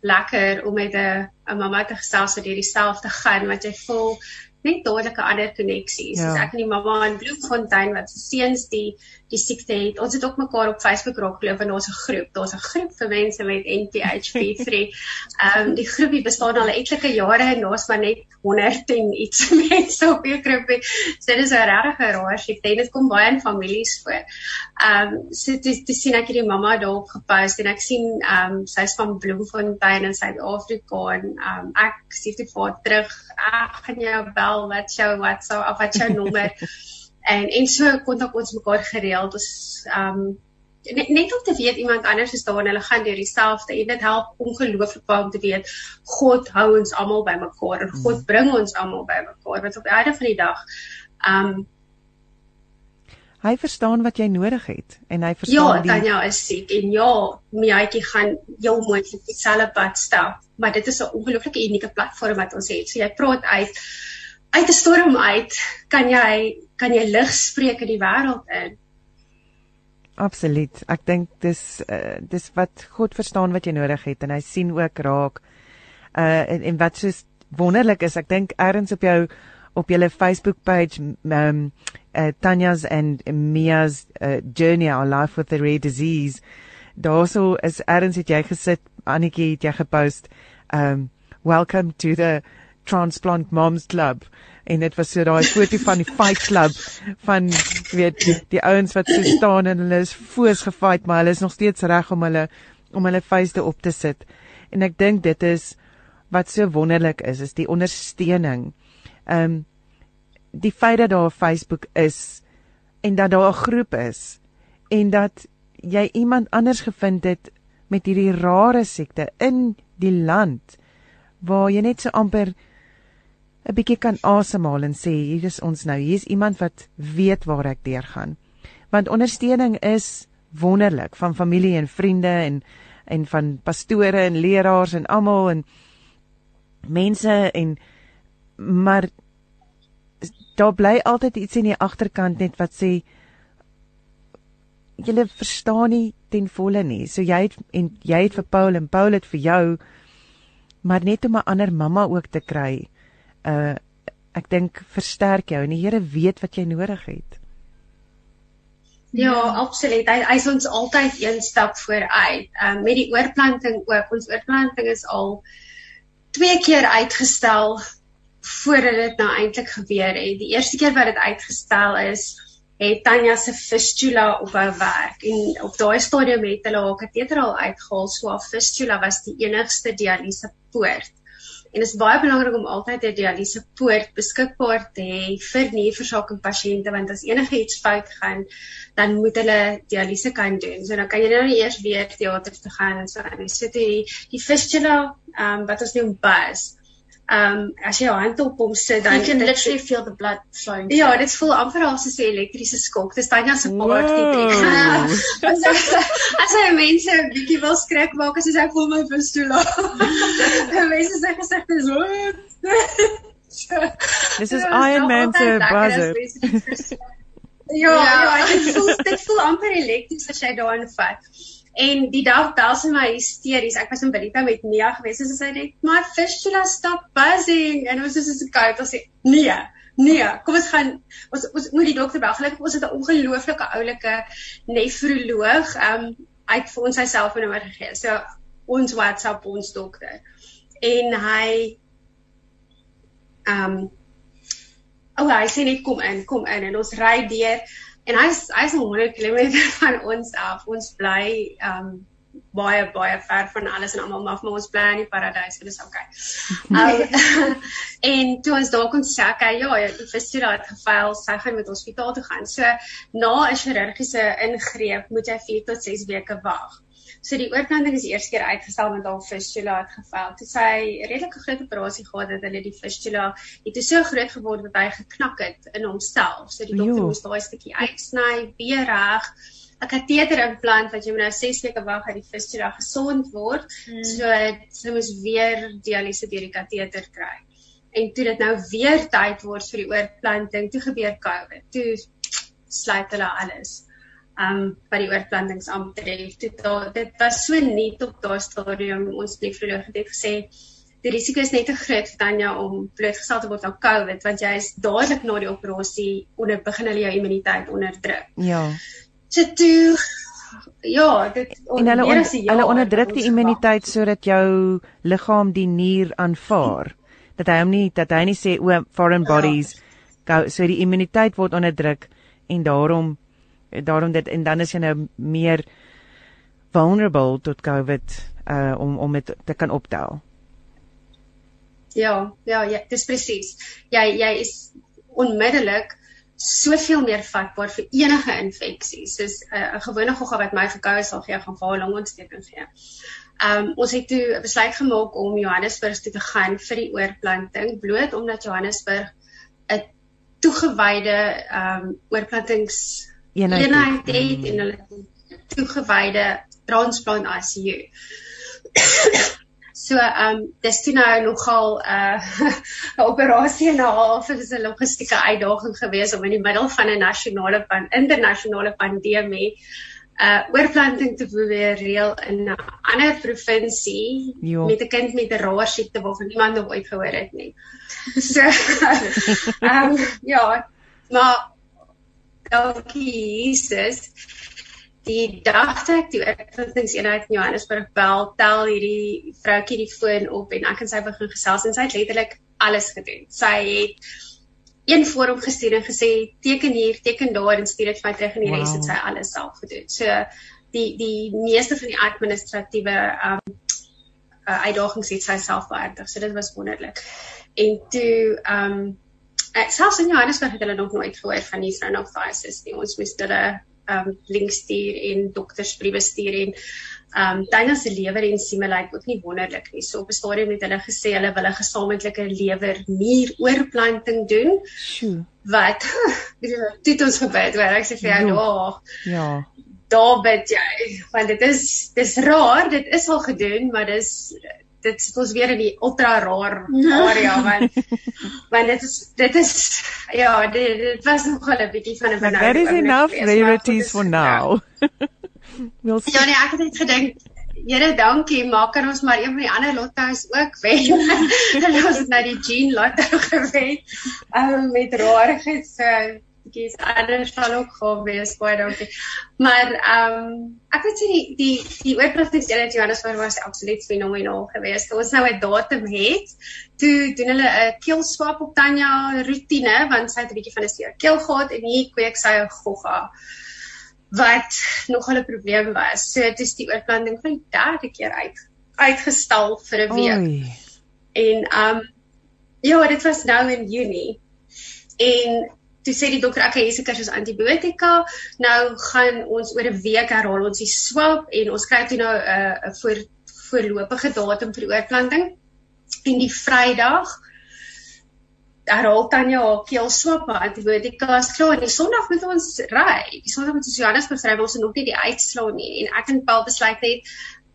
lekker om met 'n 'n mamma te gesels wat deur dieselfde gaan wat jy voel net dadelike ander koneksies. Ja. Ek en die mamma in Bloemfontein wat se seuns die die siekte het. Ons het ook mekaar op Facebook raak geloop en daar's 'n groep. Daar's 'n groep vir mense met NPHP3. Ehm um, die groepie bestaan al etlike jare en daar's maar net 100 en iets mense op die groepie. So dit is 'n regtig rare siekte en dit kom baie in families voor. Ehm um, so dit dis sien ek hierdie mamma daarop gepost en ek sien ehm um, sy's van Bloemfontein in Suid-Afrika en ehm um, ek sien dit voor terug. Ek gaan jou bel wat jou WhatsApp of wat jou nommer en en so kontak ons mekaar gereeld ons um net, net om te weet iemand anders is daar en hulle gaan deur dieselfde en dit help ongelooflik baie om te weet God hou ons almal bymekaar en God mm. bring ons almal bymekaar want op die einde van die dag um Hy verstaan wat jy nodig het en hy verstaan ja, die Ja, Tanya is siek en ja, Miaatjie gaan jou moontlik dieselfde pad stap, maar dit is 'n ongelooflike unieke platform wat ons het. So jy praat uit uit 'n storm uit kan jy kan jy lig spreek in die wêreld in. Absoluut. Ek dink dis uh, dis wat God verstaan wat jy nodig het en hy sien ook raak. Uh en, en wat so wonderlik is, ek dink eers op jou op julle Facebook page um uh, Tanya's and Mia's uh, journey our life with a rare disease. Daarso is eers het jy gesit, Annetjie het jy gepost um welcome to the transplant moms club en dit was so daai foto van die fight club van weet die ouens wat so staan en hulle is foos gefight maar hulle is nog steeds reg om hulle om hulle vuiste op te sit en ek dink dit is wat so wonderlik is is die ondersteuning. Ehm um, die feit dat daar 'n Facebook is en dat daar 'n groep is en dat jy iemand anders gevind het met hierdie rare siekte in die land waar jy net so amper 'n bietjie kan asemhaal en sê hier is ons nou hier is iemand wat weet waar ek deurgaan want ondersteuning is wonderlik van familie en vriende en en van pastore en leraars en almal en mense en maar daar bly altyd iets in die agterkant net wat sê jy verstaan nie ten volle nie. So jy het en jy het vir Paul en Paul het vir jou maar net om 'n ander mamma ook te kry. Uh ek dink versterk jou en die Here weet wat jy nodig het. Ja, absoluut. Hy hy's ons altyd een stap vooruit. Ehm um, met die oorplanting ook. Ons oorplanting is al twee keer uitgestel voordat dit nou eintlik gebeur het. Die eerste keer wat dit uitgestel is, het Tanya se fistula op haar werk en op daai stadium het hulle haar kateter al uitgehaal. So haar fistula was die enigste dialyse poort. En dit is baie belangrik om altyd 'n dialyse poort beskikbaar te hê vir nierversaking pasiënte want as enige iets fout gaan, dan moet hulle dialyse kan doen. So dan kan jy nou nie eers weer teater toe gaan en so aan. So die die fistula, ehm um, wat ons noem bus, um as jy jou hand op hom sit dan you can literally feel the blood flowing. Ja, dit voel amper asof dit 'n elektriese skok. Dis Tanya se paart dit. As jy mense 'n bietjie wil skrik maak as jy voel my fistula. mense sê gesê dis wat. Dis is Iron Man se buzzer. Ja, ja, dit voel dit voel amper elektries as jy daarin vat. En die dag bel sy my hysteries. Ek was in Benita met Nia gewees en sy sê net, "My fistula stop buzzing." En ons is so koud as sy, "Nee, nee, kom ons gaan ons ons moet die dokter bel." Gelukkig ons het 'n ongelooflike oulike nefroloog, ehm um, uit vir ons sy selfoonnommer gegee. So ons WhatsApp ons dokter. En hy ehm um, O, oh, hy sê net kom in, kom in en ons ry deur en hy's hy's 100 km van ons af. Ons bly um baie baie ver van alles en almal maar ons bly in die paradys, so dis okay. Um, en toe ons daar kon sê, okay, ja, die fistula het gefaal, sy gaan met hospitaal toe gaan. So na 'n chirurgiese ingreep moet jy 4 tot 6 weke wag. So die oorplanting is eers keer uitgestel met haar fistula het geval. Toe sy 'n redelike groot operasie gehad het, hulle die fistula het te so groot geword dat hy geknak het in homself. So die dokter moes daai stukkie uitsny, weer reg. 'n kateter implant wat jy nou 6 weke wag dat die fistula gesond word. Hmm. So sy moes weer dialyse deur die kateter kry. En toe dit nou weer tyd word vir die oorplanting, toe gebeur COVID. Toe sluit hulle alles um by die oorplantings aanbetref. Dit dit was so net op daai stadium ons nefroloog het gesê die risiko is net te groot vir Tanya om blootgestel te word aan COVID want jy is dadelik na die operasie onder begin hulle jou immuniteit onderdruk. Ja. So toe ja, dit en hulle on, hulle onderdruk die immuniteit sodat jou liggaam die nier aanvaar. Dat hy hom nie dat hy nie sê o foreign ja. bodies ja. so die immuniteit word onderdruk en daarom daarom dit en dan is jy nou meer vulnerable tot COVID uh om om dit te kan optel. Ja, ja, ja, dis presies. Jy jy is onmiddellik soveel meer vatbaar vir enige infeksies. Soos 'n uh, gewone gogga wat my verkoue sal gee, gaan vir 'n longontsteking gee. Um ons het toe besluit gemaak om Johannesburg toe te gaan vir die oorplanting bloot omdat Johannesburg 'n toegewyde um oorplantings eenheid, eenheid het en hulle toegewyde transplant ICU. so ehm um, dis toe nou nogal 'n uh, 'n operasie en 'n half is 'n logistieke uitdaging geweest om in die middel van 'n nasionale van internasionale pandemie uh oorplanting te probeer reël in 'n ander provinsie jo. met 'n kind met 'n rare siekte waarvan niemand nog ooit gehoor het nie. So ehm um, ja, maar dankie Jesus. Die dag toe ek die oorplantingseenheid in Johannesburg bel, tel hierdie vroutjie die foon op en ek en sy begin gesels en sy het letterlik alles gedoen. Sy het een vorm gestuur en gesê teken hier, teken daar en stuur dit vir my terug en die wow. res het sy alles self gedoen. So die die meeste van die administratiewe um uh, uitdagings het sy self beheerdig. So dit was wonderlik. En toe um ek selfs in Johannesburg het hulle nog nooit gehoor van die Throne of Isis nie. Ons moes hulle um links stuur en doktersbriewe stuur en Um Tanya se lewer en sieme lyk ook nie wonderlik nie. So op 'n stadium het hulle gesê hulle wil 'n gesamentlike lewer nier oorplanting doen. Sjoe. Wat dit ons gebeur, waar ek sê vir jou, ja. Ja. Daar bid jy, want dit is dis raar, dit is al gedoen, maar dis dit sit ons weer in die ultra raar area want want dit is dit is ja, dit, dit was nog 'n bietjie van 'n benauwde. There is enough rarities for now. Ja. Wil Ja nee, ek het net gedink Here, dankie. Maak kan ons maar een van die ander lotto's ook wen. Hulle het nou die Jean lotto gewen. Ehm um, met rarighede so bietjie anders sal ook gaan wees, baie dankie. Maar ehm um, ek het sien die die die in Johannesburg was absoluut fenomenaal geweest. Ons nou 'n datum het. Toe doen hulle 'n keelswap op Tanya rotine want sy het 'n bietjie van 'n seer keel gehad en hier kweek sy 'n gogga wat nogal 'n probleem was. So dit is die oorplanting van die derde keer uit uitgestel vir 'n week. Oei. En um ja, dit was nou in Junie. En toe sê die dokter ek het hierdie kursus antibiotika. Nou gaan ons oor 'n week herhaal ons die swab en ons kry toe nou 'n uh, voor voorlopige datum vir die oorplanting. En die Vrydag herhaal Tanya haar keel swap maar antibiotika is klaar en die Sondag moet ons ry. Die Sondag moet ons Johannesburg ry, ons het nog nie die uitslaa nie en ek en Paul besluit net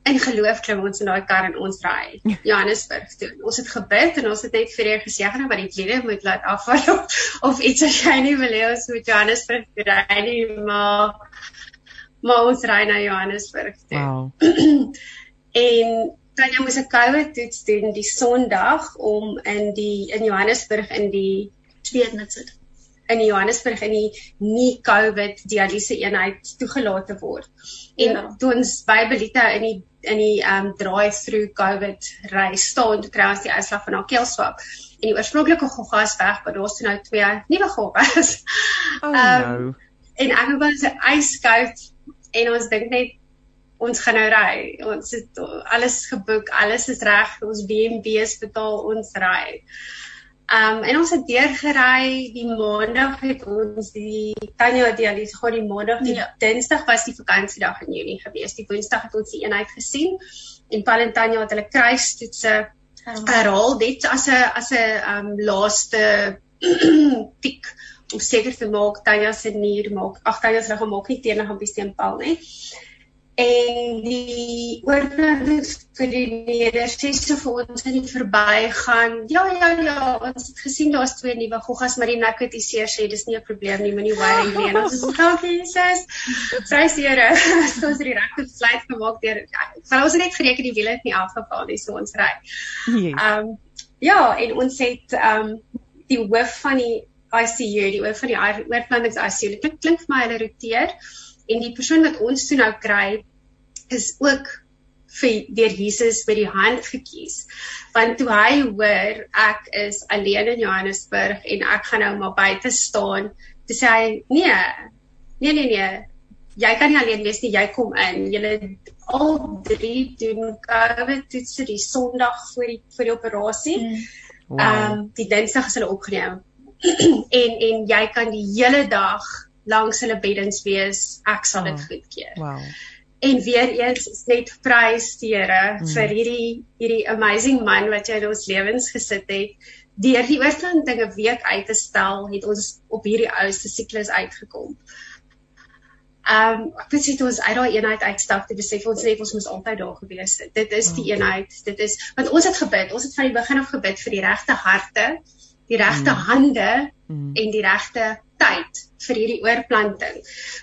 in geloof klim ons in daai kar en ons ry Johannesburg toe. Ons het gebid en ons het net vir eers gesê gaan maar die kliere moet laat afval of, of iets as jy nie wil hê ons moet Johannesburg ry nie, maar maar ons ry na Johannesburg toe. Wow. en Tanya moes 'n COVID toets doen die Sondag om in die in Johannesburg in die tweede sit in Johannesburg in die nie COVID dialyse eenheid toegelaat te word. En ja. toe ons by Belita in die in die um drive-through COVID ry staan te kry as die uitslag van haar keelswap en die oorspronklike goggas weg, maar daar's nou twee nuwe goggas. Oh, um, no. En ek was yskoud en ons dink net ons gaan nou ry. Ons het alles geboek, alles is reg, ons BNB's betaal, ons ry. Um en ons het deurgery die maandag het ons die Tanya dialyse gehad die maandag die ja. Dinsdag was die vakansiedag in Junie gewees. Die Woensdag het ons die eenheid gesien en Valentine het hulle kruistoetse herhaal dit as 'n as 'n um laaste tik om seker te maak Tanya se nier maak. Ag Tanya se liggaam maak nie teen gaan besteenpal nie en die oorplantingsverdieners sê so vir ons in die verbygaan ja ja ja ons het gesien daar's twee nuwe goggas maar die nakotiseer sê dis nie 'n probleem nie moenie worry nie. En ons is dankie Jesus. Prys die Here. Ons het die regte besluit gemaak deur want ons het net gereken die wiele het nie afgeval nie so ons ry. Ehm um, ja en ons het ehm um, die hoof van die ICU die hoof van die oorplantings ICU dit klink, klink vir my hulle roteer en die persoon wat ons toe nou kry is ook vir deur Jesus by die hand gekies. Want toe hy hoor ek is alleen in Johannesburg en ek gaan nou maar buite staan, toe sê hy nee. Nee nee nee. Jy kan nie alleen wees nie, jy kom in. Julle al drie doen COVID toets die Sondag voor die vir die operasie. Mm. Ehm wow. um, die Dinsdag is hulle opgeneem. en en jy kan die hele dag langs hulle beddens wees, ek sal dit oh, goedkeur. Wow. En weer eens is net prys die Here mm. vir hierdie hierdie amazing man wat jy in ons lewens gesit het. Deur die oorplanting 'n week uit te stel, het ons op hierdie ouste siklus uitgekom. Ehm um, ek weet jy ons uit daai eenheid uitstap te besef ons net ons moes altyd daar gewees het. Dit is die oh. eenheid. Dit is want ons het gebid. Ons het van die begin af gebid vir die regte harte, die regte mm. hande mm. en die regte tyd vir hierdie oorplanting.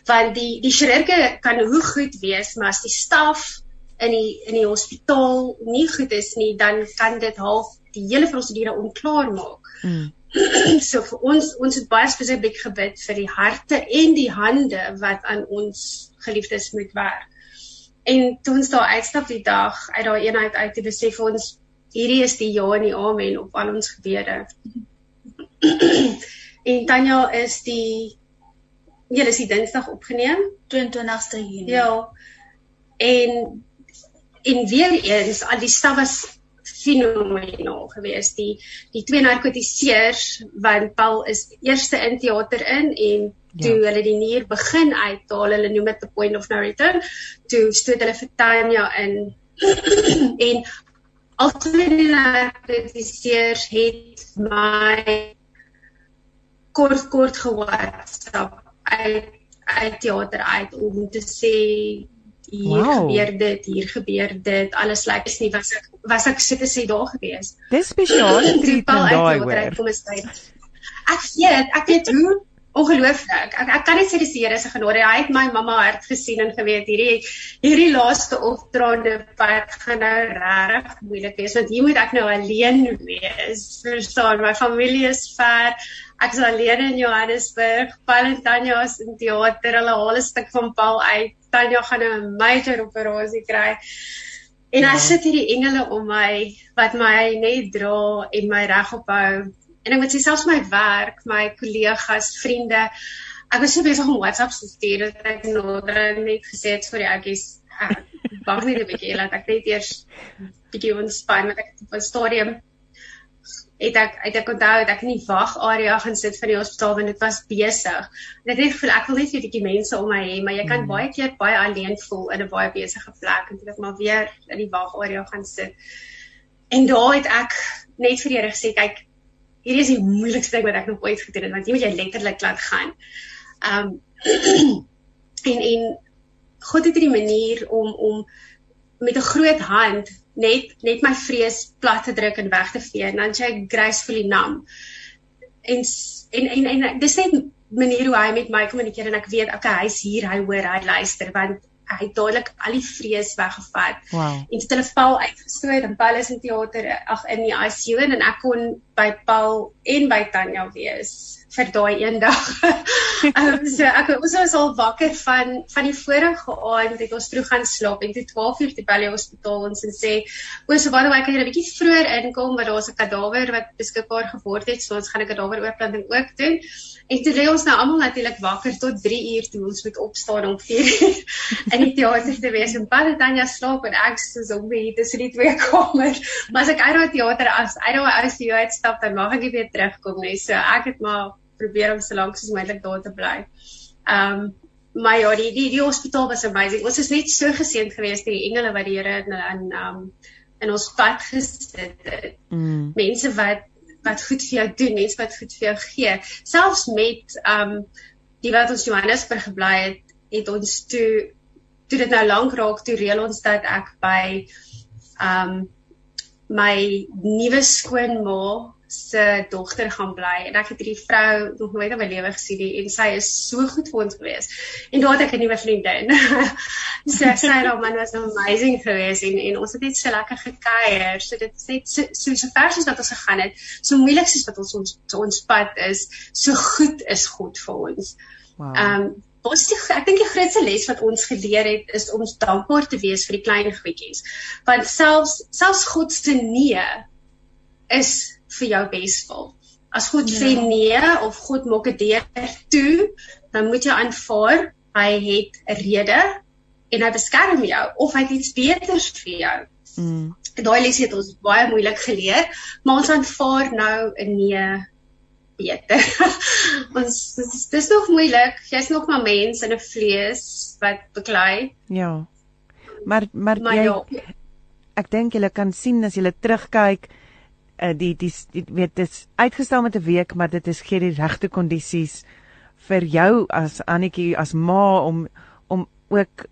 Want die die chirurge kan hoe goed wees, maar as die staf in die in die hospitaal nie goed is nie, dan kan dit half die hele prosedure onklaar maak. Mm. so vir ons ons het baie spesifiek gebid vir die harte en die hande wat aan ons geliefdes moet werk. En toe ons daar uitstap die dag uit daai eenheid uit te besef ons hierdie is die ja en die amen op al ons gebede. En Tanya is die Ja, dis die Dinsdag opgeneem, 22ste Junie. Ja. En en weer eens, al die staf was fenomenaal geweest. Die die twee narkotiseers want Paul is eerste in teater in en toe ja. hulle die nier begin uithaal, hulle noem dit the point of no return, toe stoot hulle vir Tanya in en altyd die narkotiseers het my kort kort gewhatsApp uit uit teater uit om te sê hier wow. gebeur dit, hier gebeur dit, alles lyk like, is nie was ek was ek so te sê daar gewees. Dis spesiale treatment daai hoor. Ek weet, ek weet hoe ongelooflik. Ek ek kan net sê dis die Here se genade. Hy het my mamma hart gesien en geweet hierdie hierdie laaste opdraande pad gaan nou regtig moeilik wees want hier moet ek nou alleen wees. Verstaan, my familie is ver. Ek is alleen in Johannesburg. Paul en Tanya is in teater. Hulle haal 'n stuk van Paul uit. Tanya gaan nou 'n major operasie kry. En ja. as sit hierdie engele om my wat my net dra en my regop hou. En ek moet sê selfs my werk, my kollegas, vriende, ek was so besig om WhatsApp te stuur dat ek nader net gesê het vir die ouetjies, wag net 'n bietjie, laat ek net eers bietjie ontspan met ek op 'n stadium het ek het ek onthou dat ek in die wagarea gaan sit van die hospitaal want dit was besig. En ek het gevoel ek wil net vir die mense om my hê, maar jy kan mm. baie keer baie alleen voel in 'n baie besige plek en dit maar weer in die wagarea gaan sit. En daar het ek net vir die Here gesê, kyk, hierdie is die moeilikste ding wat ek nog ooit gedoen het want jy moet jy letterlik laat gaan. Um en en God het hierdie manier om om met 'n groot hand net net my vrees plat te druk en weg te vee en dan jy gracefully numb. En en en, en dis net manier hoe hy met my kommunikeer en ek weet okay hy's hier hy hoor hy luister want hy het dadelik al die vrees weggevat. Wow. En het hulle Paul uitgestoot en Paul is in teater ag in die ICU en ek kon by Paul en by Tanya wees vir daai een dag. Um, so ek ons was al wakker van van die vorige aand het ons vroeg gaan slaap en toe 12 uur te bel die hospitaal ons en sê o so wat ek kan jy 'n bietjie vroeër inkom want daar's 'n kadawer wat beskikbaar geword het so ons gaan 'n kadawer oorplanting ook doen. En toe lê ons nou almal natuurlik wakker tot 3 uur toe ons moet opstaan om 4 uur die teater te wees en Paul en Tanya slaap en ek soos om hier tussen die twee kamers. Maar as ek uit daai teater as uit daai ICU uitstap dan mag ek nie weer terugkom nie. So ek het maar probeer om so lank as moontlik daar te bly. Ehm um, maar ja, die die die hospitaal was amazing. Ons is net so geseënd geweest deur die engele wat die Here in in ehm um, in ons pad gesit het. Mm. Mense wat wat goed vir jou doen, mense wat goed vir jou gee. Selfs met ehm um, die wat ons Johannesburg gebly het, het ons toe toe dit nou lank raak toe reël ons dat ek by ehm um, my nuwe skoonma se dogter gaan bly en ek het hierdie vrou nog nooit in my lewe gesien nie en sy is so goed vir ons gewees. En daar het ek 'n nuwe vriendin. so sy en haar man was amazing geweest en en ons het net so lekker gekuier. So dit is net so so, so vers as wat ons gegaan het. So moeilik soos wat ons ons ons pad is, so goed is God vir ons. Wow. Um Ons die, ek dink die grootste les wat ons geleer het is om dankbaar te wees vir die klein goedjies. Want selfs selfs God se nee is vir jou beswil. As God ja. sê nee of God maak 'n deur toe, dan moet jy aanvaar hy het 'n rede en hy beskerm jou of hy het iets beters vir jou. Mm. Daai les het ons baie moeilik geleer, maar ons aanvaar nou 'n nee beter. ons dis, dis nog moeilik. Jy's nog maar mens in 'n vlees wat beklei. Ja. Maar maar, maar jy ja. ek dink jy kan sien as jy terugkyk uh, die die, die weet dit is uitgestel met 'n week, maar dit is gee die regte kondisies vir jou as Annetjie as ma om om ook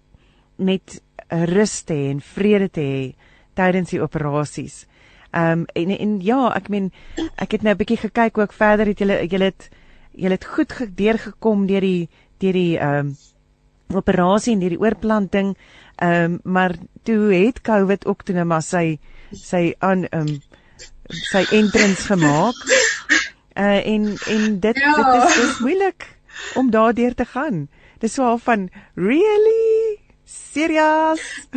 net rus te hê en vrede te hê tydens die operasies. Ehm um, en en ja, ek meen ek het nou 'n bietjie gekyk ook verder het julle julle het julle het goed deurgekom deur die deur die ehm um, operasie en deur die oorplanting. Ehm um, maar toe het COVID ook toe nou maar sy sy aan ehm um, sy entrance gemaak. Uh en en dit ja. dit is dis moeilik om daardeur te gaan. Dis so half van really serious.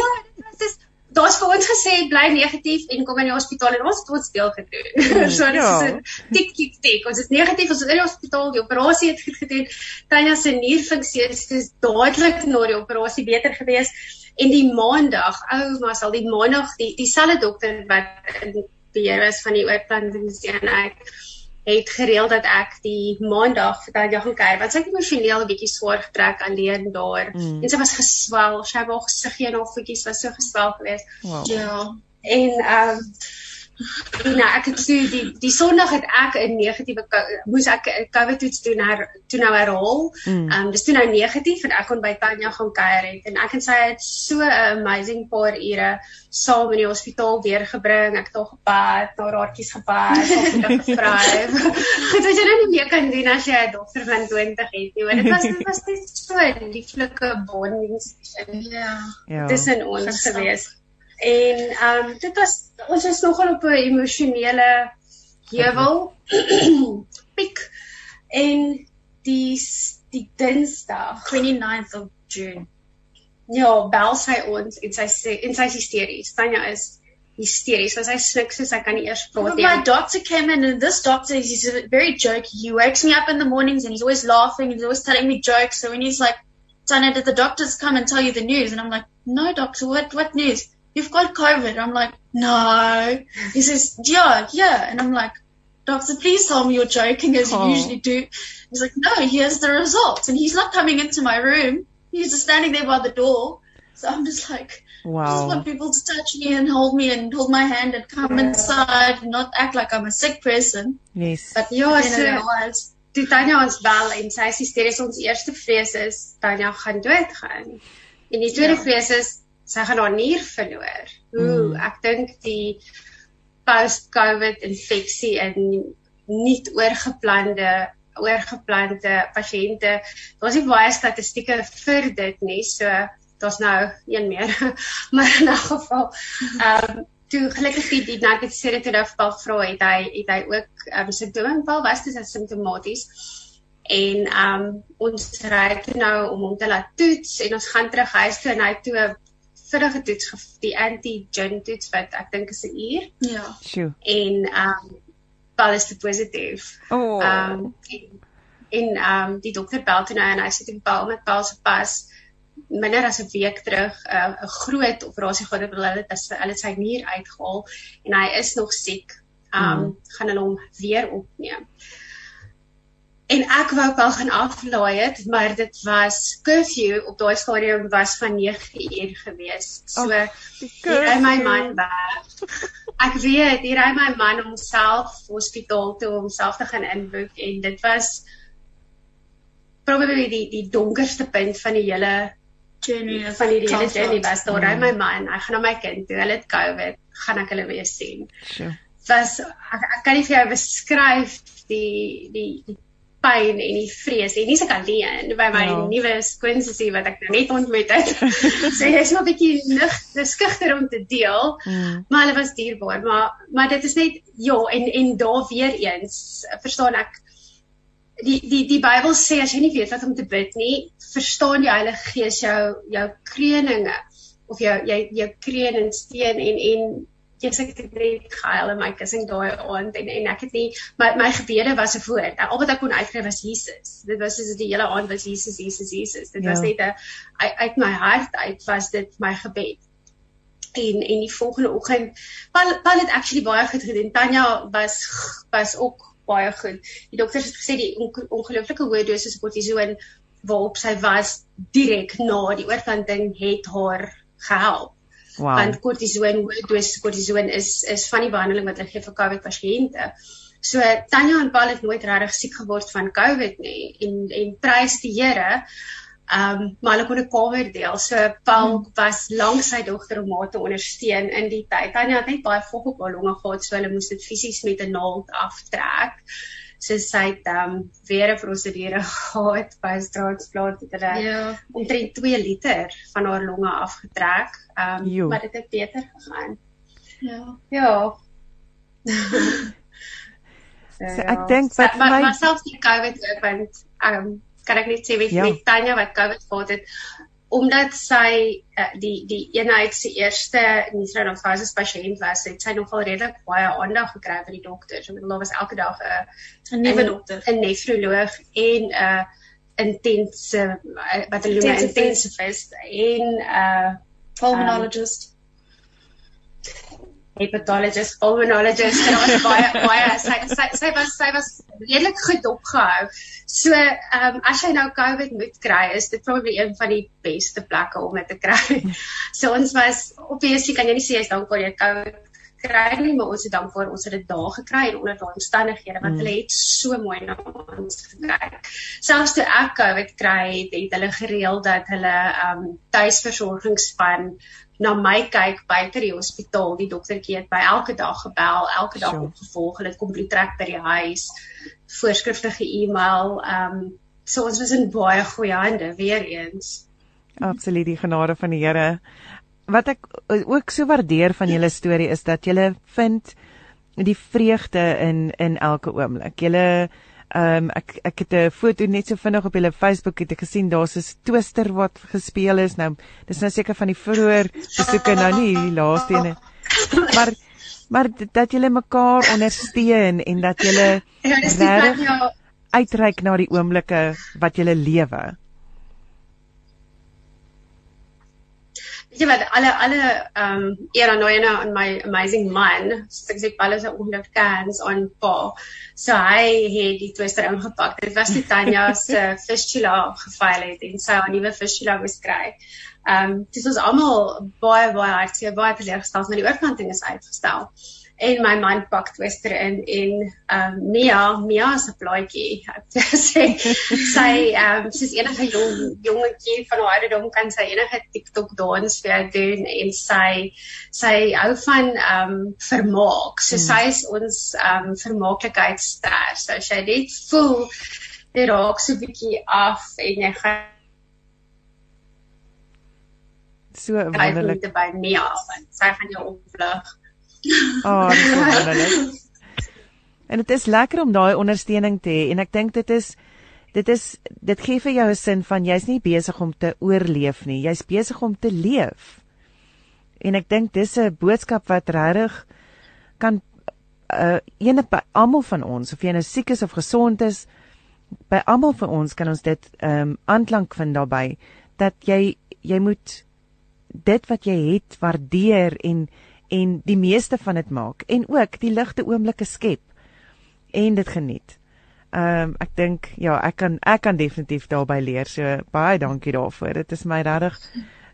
ja, dit is daar's vir ons gesê bly negatief en kom in die hospitaal en ons het ons deel gedoen. Mm, so dit ja. is 'n tik tik tik. Ons is negatief, ons is in die hospitaal, die operasie het goed gedoen. Tanya se nierfunksie is dadelik na die operasie beter gewees en die maandag, ou oh, maar sal die maandag die dieselfde dokter wat in beheer was van die oorplantingseenheid het gereël dat ek die maandag vir daai gaan kyk want sy het emosioneel 'n bietjie swaar getrek alleen daar mm. en sy was geswel sy het haar gesiggie en haar voetjies was so geswel geweest wow. ja en ehm um, En nou ek het so die die Sondag het ek 'n negatiewe moes ek 'n COVID toets doen her toe nou herhaal. Mm. Ehm um, dis toe nou negatief en ek kon by Tanya gaan kuier het en ek en sy het so 'n amazing paar ure saam in die hospitaal deurgebring. Ek het haar gebad, haar haartjies gebad, haar gevry. Dit wat jy nou nie meer kan doen as jy 'n dogter van 20 het nie. Want dit was dit was net so 'n lieflike bonding session. Ja. ja. Dis in ons gewees. En ehm um, dit was ons is nogal op 'n emosionele heuwel piek en die die Dinsdag 29th of June. Ja, bel sy ons en sy sê en sy hysteries. Tanya is hysteries. Sy snik soos sy kan nie eers praat nie. My doctor came in and this doctor is very jokey. He wakes me up in the mornings and he's always laughing and he's always telling me jokes. So when he's like, Tanya, did the doctors come and tell you the news? And I'm like, no, doctor, what what news? You've got COVID. I'm like, no. He says, yeah, yeah. And I'm like, doctor, please tell me you're joking as oh. you usually do. He's like, no, here's the results. And he's not coming into my room. He's just standing there by the door. So I'm just like, wow. I just want people to touch me and hold me and hold my hand and come yeah. inside and not act like I'm a sick person. Yes. But ja, so, toe Tanya ons bel en sy sê steeds ons eerste vrees is Tanya gaan doodgaan. En die tweede ja. vrees is sy gaan haar nier verloor. Ooh, mm. ek dink die post-COVID infeksie in nie oorgeplande oorgeplande pasiënte. Daar's nie baie statistieke vir dit nie. So daar's nou een meer. maar in 'n geval, ehm um, toe gelukkig die die serotonin val vra het hy het hy ook um, simptome val was dit as simptomaties en ehm um, ons ry toe nou om hom te laat toets en ons gaan terug huis toe en hy toe vinnige toets die antigen toets wat ek dink is 'n uur. Ja. Sjoe. En ehm um, alles te positief. Oh. Ehm um, en ehm um, die dokter bel toe nou en hy sê dit bel met Paul se pas minder as 'n week terug 'n uh, groot operasie gehad het hulle het hulle sy nier uitgehaal en hy is nog siek. Ehm um, mm. gaan hulle hom weer opneem en ek wou wel gaan aflaai het, maar dit was curfew op daai stadium was van 9 uur gewees. So hier ry my man weg. Ek weet, hier ry my man homself hospitaal toe om homself te gaan inboek en dit was probably die die donkerste punt van die hele journey van die hele journey was daar ry mm. my man, hy gaan na my kind toe. Hulle het COVID, gaan ek hulle weer sien. Sure. Was ek, ek kan nie vir jou beskryf die die die pyn en die vrees en nie se kan leen by my ja. nuwe skoonsussie wat ek nou net ontmoet het. so jy's so 'n bietjie lig, skugter om te deel. Mm. Maar hulle was dierbaar, maar maar dit is net ja en en daar weer eens verstaan ek die die die Bybel sê as jy nie weet wat om te bid nie, verstaan die Heilige Gees jou jou kreuninge of jou jy jou kreun en steen en en Jesus ek het net gehuil in my kussing daai aand en en ek het nie my my gebede was 'n woord. Al wat ek kon uitkry was Jesus. Dit was soos die hele aand was Jesus Jesus Jesus. Dit ja. was net 'n uit my hart uit was dit my gebed. En en die volgende oggend Paul Paul het actually baie goed gedoen. Tanya was was ook baie goed. Die dokters het gesê die ongelooflike hoë dosis kortison waarop sy was direk na die oorplanting het haar gehelp. Wow. Want kortison, dosis kortison is is van die behandeling wat hulle gee vir COVID pasiënte. So Tanya en Paul het nooit regtig siek geword van COVID nie en en prys die Here. Ehm um, maar hulle kon 'n kamer deel. So Paul hmm. was langs sy dogter om haar te ondersteun in die tyd. Tanya het net baie vog op haar longe gehad, so hulle moes dit fisies met 'n naald aftrek sê dit ehm um, weer 'n prosedure gehad by straatsplant het hulle ja. omtrent 2 liter van haar longe afgetrek. Ehm um, maar dit het beter gegaan. Ja. Ja. so, so ek ja. dink wat my maar selfs die COVID ook want ehm um, kan ek net sê met, ja. met Tanya wat COVID gehad het omdat sy uh, die die eenheid se eerste neuronofasis pasiënt was, het sy nogal redelik baie aandag gekry by die dokters. Ek bedoel daar was elke dag 'n 'n nuwe dokter, 'n nefroloog en 'n uh, intense wat hulle noem intensivist en 'n uh, pulmonologist. Um, hepatologist, pulmonologist, en was baie baie sy sy sy was sy was redelik goed opgehou. So, ehm um, as jy nou COVID moet kry, is dit probably een van die beste plekke om dit te kry. So ons was obviously kan jy nie sê jy's dankbaar jy COVID kry nie, maar ons is dankbaar ons het dit daar gekry en onder daai omstandighede want mm. hulle het so mooi na ons gekyk. Selfs toe ek COVID kry, het, het hulle gereël dat hulle ehm um, tuisversorgingsspan na my kyk buite die hospitaal. Die doktertjie het by elke dag gebel, elke dag sure. opgevolg. Hulle het kom bloed trek by die huis, voorskriftige e-mail. Ehm um, so ons was in baie goeie hande weer eens. Absoluut die genade van die Here. Wat ek ook so waardeer van julle storie is dat julle vind die vreugde in in elke oomblik. Julle Ehm um, ek ek het 'n foto net so vinnig op julle Facebook het ek gesien daar's 'n twister wat gespeel is. Nou dis nou seker van die vroeër besoeke nou nie die laaste ene. Maar maar dat julle mekaar ondersteun en dat julle ja, regtig uitreik na die oomblikke wat julle lewe. Weet jy wat alle alle ehm um, era nou ena aan my amazing man so ek sê baie se ongeluk kans on pa so hy het die twister ingepak. Dit was die Tanya se fistula gefaal het en sy 'n nuwe fistula moes kry. Ehm um, dis was almal baie baie hartseer baie teleurgesteld maar die oorkanting is uitgestel en my man pak twister in en um Mia Mia se plaatjie sê sy um sy's enige jong jongetjie van haar ouderdom kan sy enige TikTok dans vir jou doen en sy sy hou van um vermaak. So hmm. sy is ons um vermaaklikheidster so as jy net voel dit raak so bietjie af en jy gaan so wonderlik. by Mia want sy gaan jou Oh, dis so wonderlik. En dit is lekker om daai ondersteuning te hê en ek dink dit is dit is dit gee vir jou 'n sin van jy's nie besig om te oorleef nie, jy's besig om te leef. En ek dink dis 'n boodskap wat regtig kan uh ene by almal van ons of jy nou siek is of gesond is, by almal van ons kan ons dit ehm um, aanklank vind daarbey dat jy jy moet dit wat jy het waardeer en en die meeste van dit maak en ook die ligte oomblikke skep en dit geniet. Ehm um, ek dink ja, ek kan ek kan definitief daarbey leer. So baie dankie daarvoor. Dit is my regtig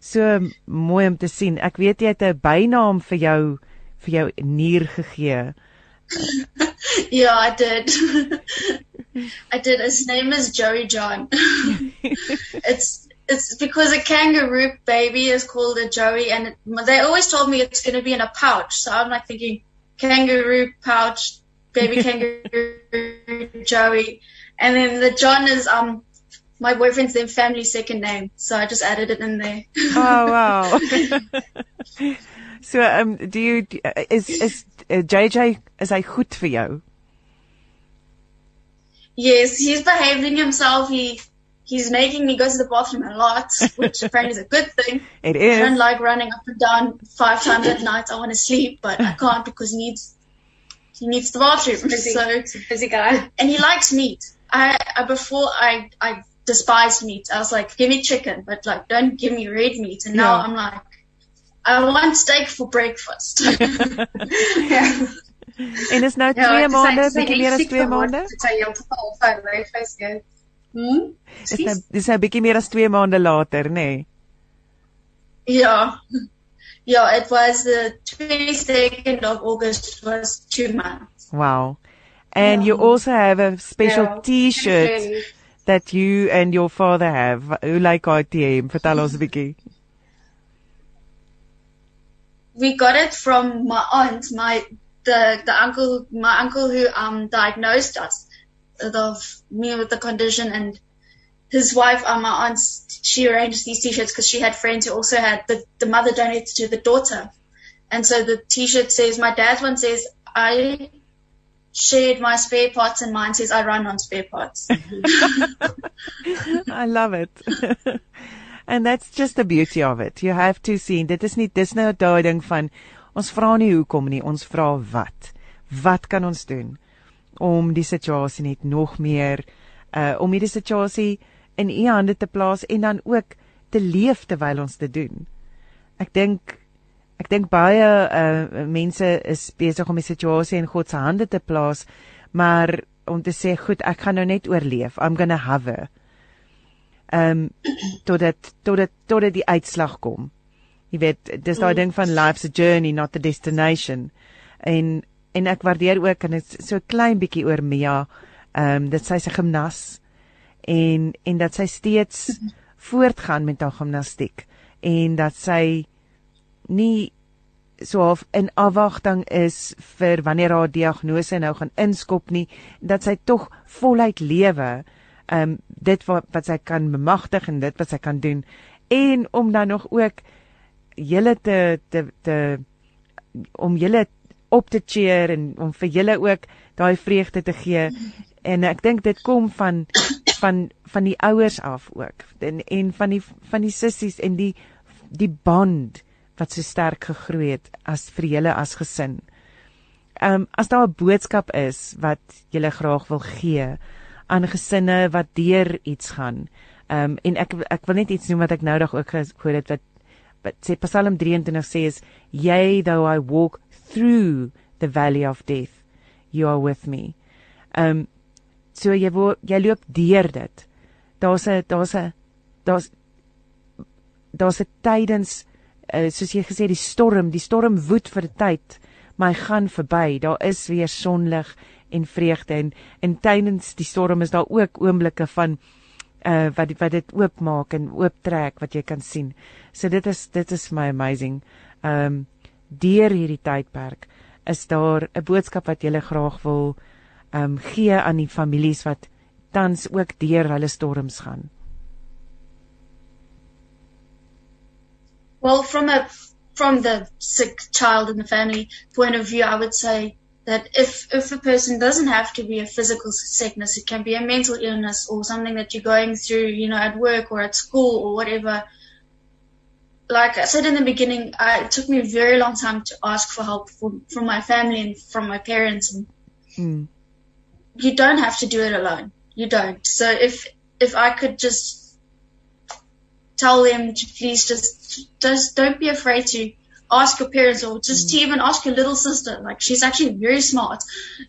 so mooi om te sien. Ek weet jy het 'n bynaam vir jou vir jou nier gegee. yeah, I did. I did. His name is Joey John. it's it's because a kangaroo baby is called a joey, and it, they always told me it's going to be in a pouch. So I'm like thinking kangaroo pouch, baby kangaroo joey, and then the John is um my boyfriend's then family second name, so I just added it in there. oh wow. so um do you is is uh, JJ is hy goed vir jou? Yes, he's behaving himself. He he's making me go to the bathroom a lot, which apparently is a good thing. It is. I don't like running up and down five times at night. I want to sleep, but I can't because he needs he needs the bathroom. Busy, so busy guy. And he likes meat. I, I before I I despised meat. I was like, give me chicken, but like don't give me red meat. And now yeah. I'm like, I want steak for breakfast. yeah. En is nou 2 ja, maande, bietjie meer as 2 maande. Dit is heeltemal van my vleis gee. Hm? Dis nou dis nou bietjie meer as 2 maande later, nê? Nee? Ja. Ja, it was the 22nd of August was 2 months. Wow. And yeah. you also have a special yeah. T-shirt that you and your father have. Hoe lyk daai T-hem? Vertel ons 'n bietjie. We got it from my aunt, my the the uncle my uncle who um diagnosed us of me with the condition and his wife, um, my aunt, she arranged these t-shirts because she had friends who also had the, the mother donated to the daughter. And so the t-shirt says, my dad's one says, I shared my spare parts and mine says, I run on spare parts. I love it. And that's just the beauty of it. You have to see dit is nie dis nou ons vra nie hoekom nie, ons vra wat. Wat kan ons doen om die situasie net nog meer uh om hierdie situasie in u hande te plaas en dan ook te leef terwyl ons dit doen. Ek dink ek dink baie uh mense is besig om die situasie in God se hande te plaas, maar om te sê goed, ek gaan nou net oorleef. I'm going to have it. Ehm um, totdat totdat totdat die uitslag kom. Jy weet, dis daai ding van life's a journey, not a destination. En en ek waardeer ook en dit so klein bietjie oor Mia. Ehm um, dit sy se gimnas en en dat sy steeds voortgaan met haar gimnastiek en dat sy nie so half in afwagting is vir wanneer haar diagnose nou gaan inskop nie dat sy tog voluit lewe um dit wat wat sy kan bemagtig en dit wat sy kan doen en om dan nog ook julle te te te om julle op te cheer en om vir julle ook daai vreugde te gee en ek dink dit kom van van van die ouers af ook en en van die van die sissies en die die band wat so sterk gegroei het as vir julle as gesin. Ehm um, as daar 'n boodskap is wat julle graag wil gee aan gesinne wat deur iets gaan. Ehm um, en ek ek wil net iets noem wat ek nou dag ook gehoor het wat wat sê Psalm 23 sê is yea though I walk through the valley of death you are with me. Um, so jy wo, jy loop deur dit. Daar's 'n daar's 'n daar's daar's 'n tydens uh, soos jy gesê die storm, die storm woed vir 'n tyd, maar hy gaan verby. Daar is weer sonlig en vreugde en in tydens die storm is daar ook oomblikke van uh wat wat dit oopmaak en ooptrek wat jy kan sien. So dit is dit is my amazing. Um deur hierdie tydperk is daar 'n boodskap wat jy graag wil um gee aan die families wat tans ook deur hulle storms gaan. Well, from a from the sick child in the family point of view, I would say that if if a person doesn't have to be a physical sickness, it can be a mental illness or something that you're going through, you know, at work or at school or whatever. Like I said in the beginning, I, it took me a very long time to ask for help from from my family and from my parents. And mm. You don't have to do it alone. You don't. So if if I could just tell them to please just just don't be afraid to ask your parents or just mm. to even ask your little sister. Like she's actually very smart.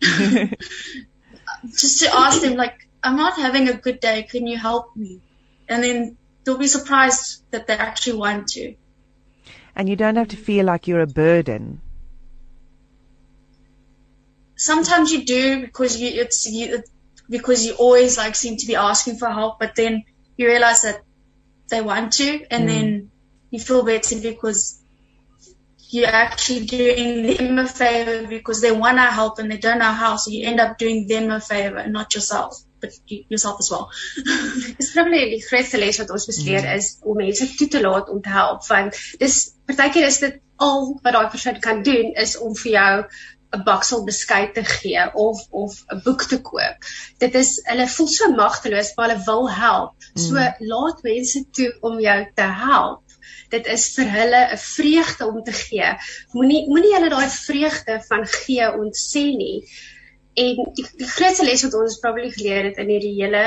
just to ask them like, I'm not having a good day. Can you help me? And then they'll be surprised that they actually want to. And you don't have to feel like you're a burden. Sometimes you do because you it's you because you always like seem to be asking for help, but then you realize that they want to, and mm. then you feel better because you're actually doing them a favor because they want to help and they don't know how, so you end up doing them a favor and not yourself. But yourself as well. dis probably die grootste les wat ons besleer mm. is om mense toe te laat om te help want dis partykeer is dit al wat daai persoon kan doen is om vir jou 'n baksel beskuit te gee of of 'n boek te koop. Dit is hulle voel so magteloos, maar hulle wil help. So mm. laat mense toe om jou te help. Dit is vir hulle 'n vreugde om te gee. Moenie moenie hulle daai vreugde van gee ontsê nie. En die, die grootste les wat ons probably geleer het in hierdie hele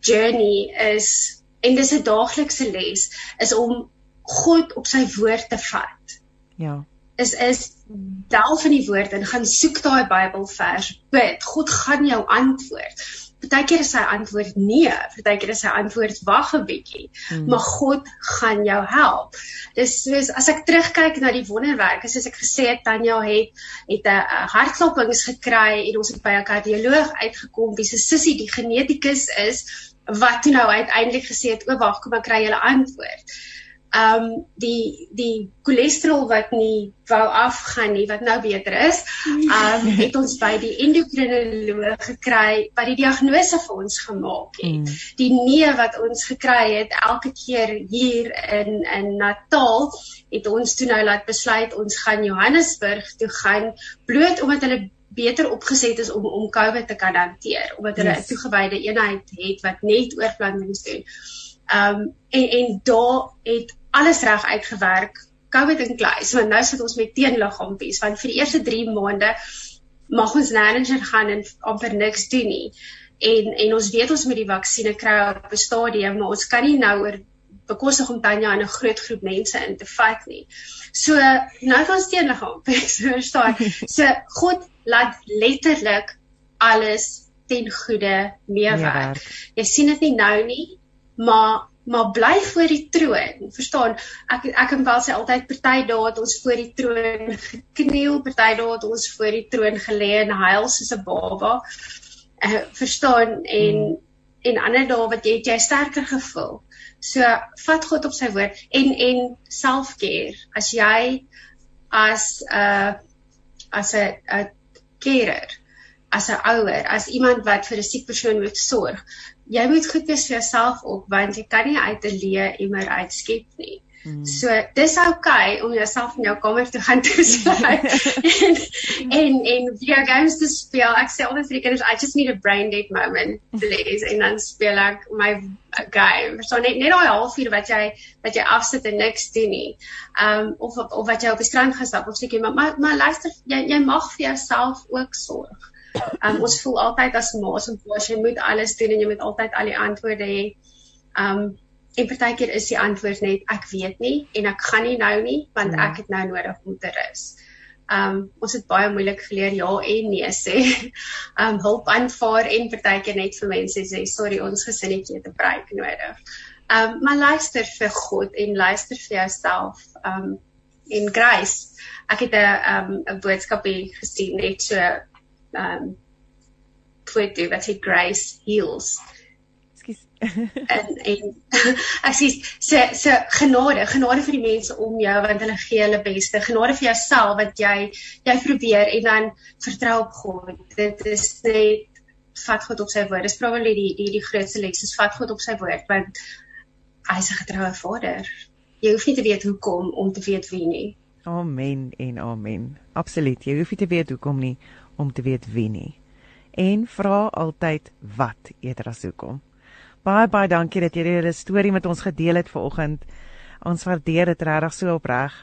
journey is en dis 'n daaglikse les is om God op sy woord te vat. Ja is is delf in die woord en gaan soek daai Bybelvers. Bid, God gaan jou antwoord. Partykeer is sy antwoord nee, partykeer is sy antwoord wag 'n bietjie, hmm. maar God gaan jou help. Dis soos as ek terugkyk na die wonderwerke, soos ek gesê het Tanya het het 'n hartklopings gekry en ons het by 'n kardioloog uitgekom wie se sussie die genetikus is wat toe nou uiteindelik gesê het, "O wag, kom ek kry julle antwoord." Um die die cholesterol wat nie wou afgaan nie wat nou beter is um het ons by die endokrinoloog gekry wat die diagnose vir ons gemaak het mm. die nee wat ons gekry het elke keer hier in in Natal het ons toe nou laat besluit ons gaan Johannesburg toe gaan bloot omdat hulle beter opgeset is om om COVID te kan hanteer omdat hulle 'n yes. toegewyde eenheid het wat net oorplantings doen Ehm um, en en daar het alles reg uitgewerk. COVID en kluis, want nou sit ons met teenliggaampies want vir die eerste 3 maande mag ons manager gaan en amper niks doen nie. En en ons weet ons met die vaksinne kry op 'n stadium, maar ons kan nie nou oor bekostig om Tanya in 'n groot groep mense in te vat nie. So nou gaan steenliggaam, verstaan? So God laat letterlik alles ten goeie meewerk. Jy sien dit nie nou nie, maar maar bly voor die troon. Verstaan? Ek ek en wel sê altyd party dae het ons voor die troon gekniel, party dae het ons voor die troon gelê en huil soos 'n baba. Uh, verstaan en hmm. en ander dae wat jy jy sterker gevoel. So vat God op sy woord en en selfcare. As jy as 'n uh, as 'n 'n carer, as 'n ouer, as iemand wat vir 'n siek persoon moet sorg, jy moet goed wees vir jouself ook want jy kan nie uit 'n leë emmer uitskep nie. Hmm. So dis oukei okay om jouself in jou kamer te gaan toesluit en en en video games te speel. Ek sê altyd vir die kinders I just need a brain dead moment please en dan speel ek my game. So net net daai halfuur wat jy wat jy afsit en niks doen nie. Um of of wat jy op die strand gestap of seker maar, maar maar luister jy jy mag vir jouself ook sorg. Um ons voel altyd as ma's en pa's jy moet alles doen en jy moet altyd al die antwoorde hê. Um En partykeer is die antwoord net ek weet nie en ek gaan nie nou nie want ek het nou nodig om te rus. Um ons het baie moeilik geleer ja en nee sê. Um hulp aanvaar en partykeer net vir mense sê sorry ons gesinnetjie het 'n breek nodig. Um maar luister vir God en luister vir jouself. Um en grace. Ek het 'n um 'n boodskapie gesien net so um Twitter wat sê grace heals en en ek sê se se genade, genade vir die mense om jou want hulle gee hulle beste. Genade vir jouself wat jy jy probeer en dan vertrou op God. Dit is net vat God op sy woord. Dis probably die die die grootste les is vat God op sy woord want hy is 'n getroue Vader. Jy hoef nie te weet hoekom om te weet wie nie. Amen en amen. Absoluut. Jy hoef nie te weet hoekom nie om te weet wie nie. En vra altyd wat eerder as hoekom. Baie baie dankie dat jy hierdie storie met ons gedeel het vanoggend. Ons waardeer dit regtig so opreg.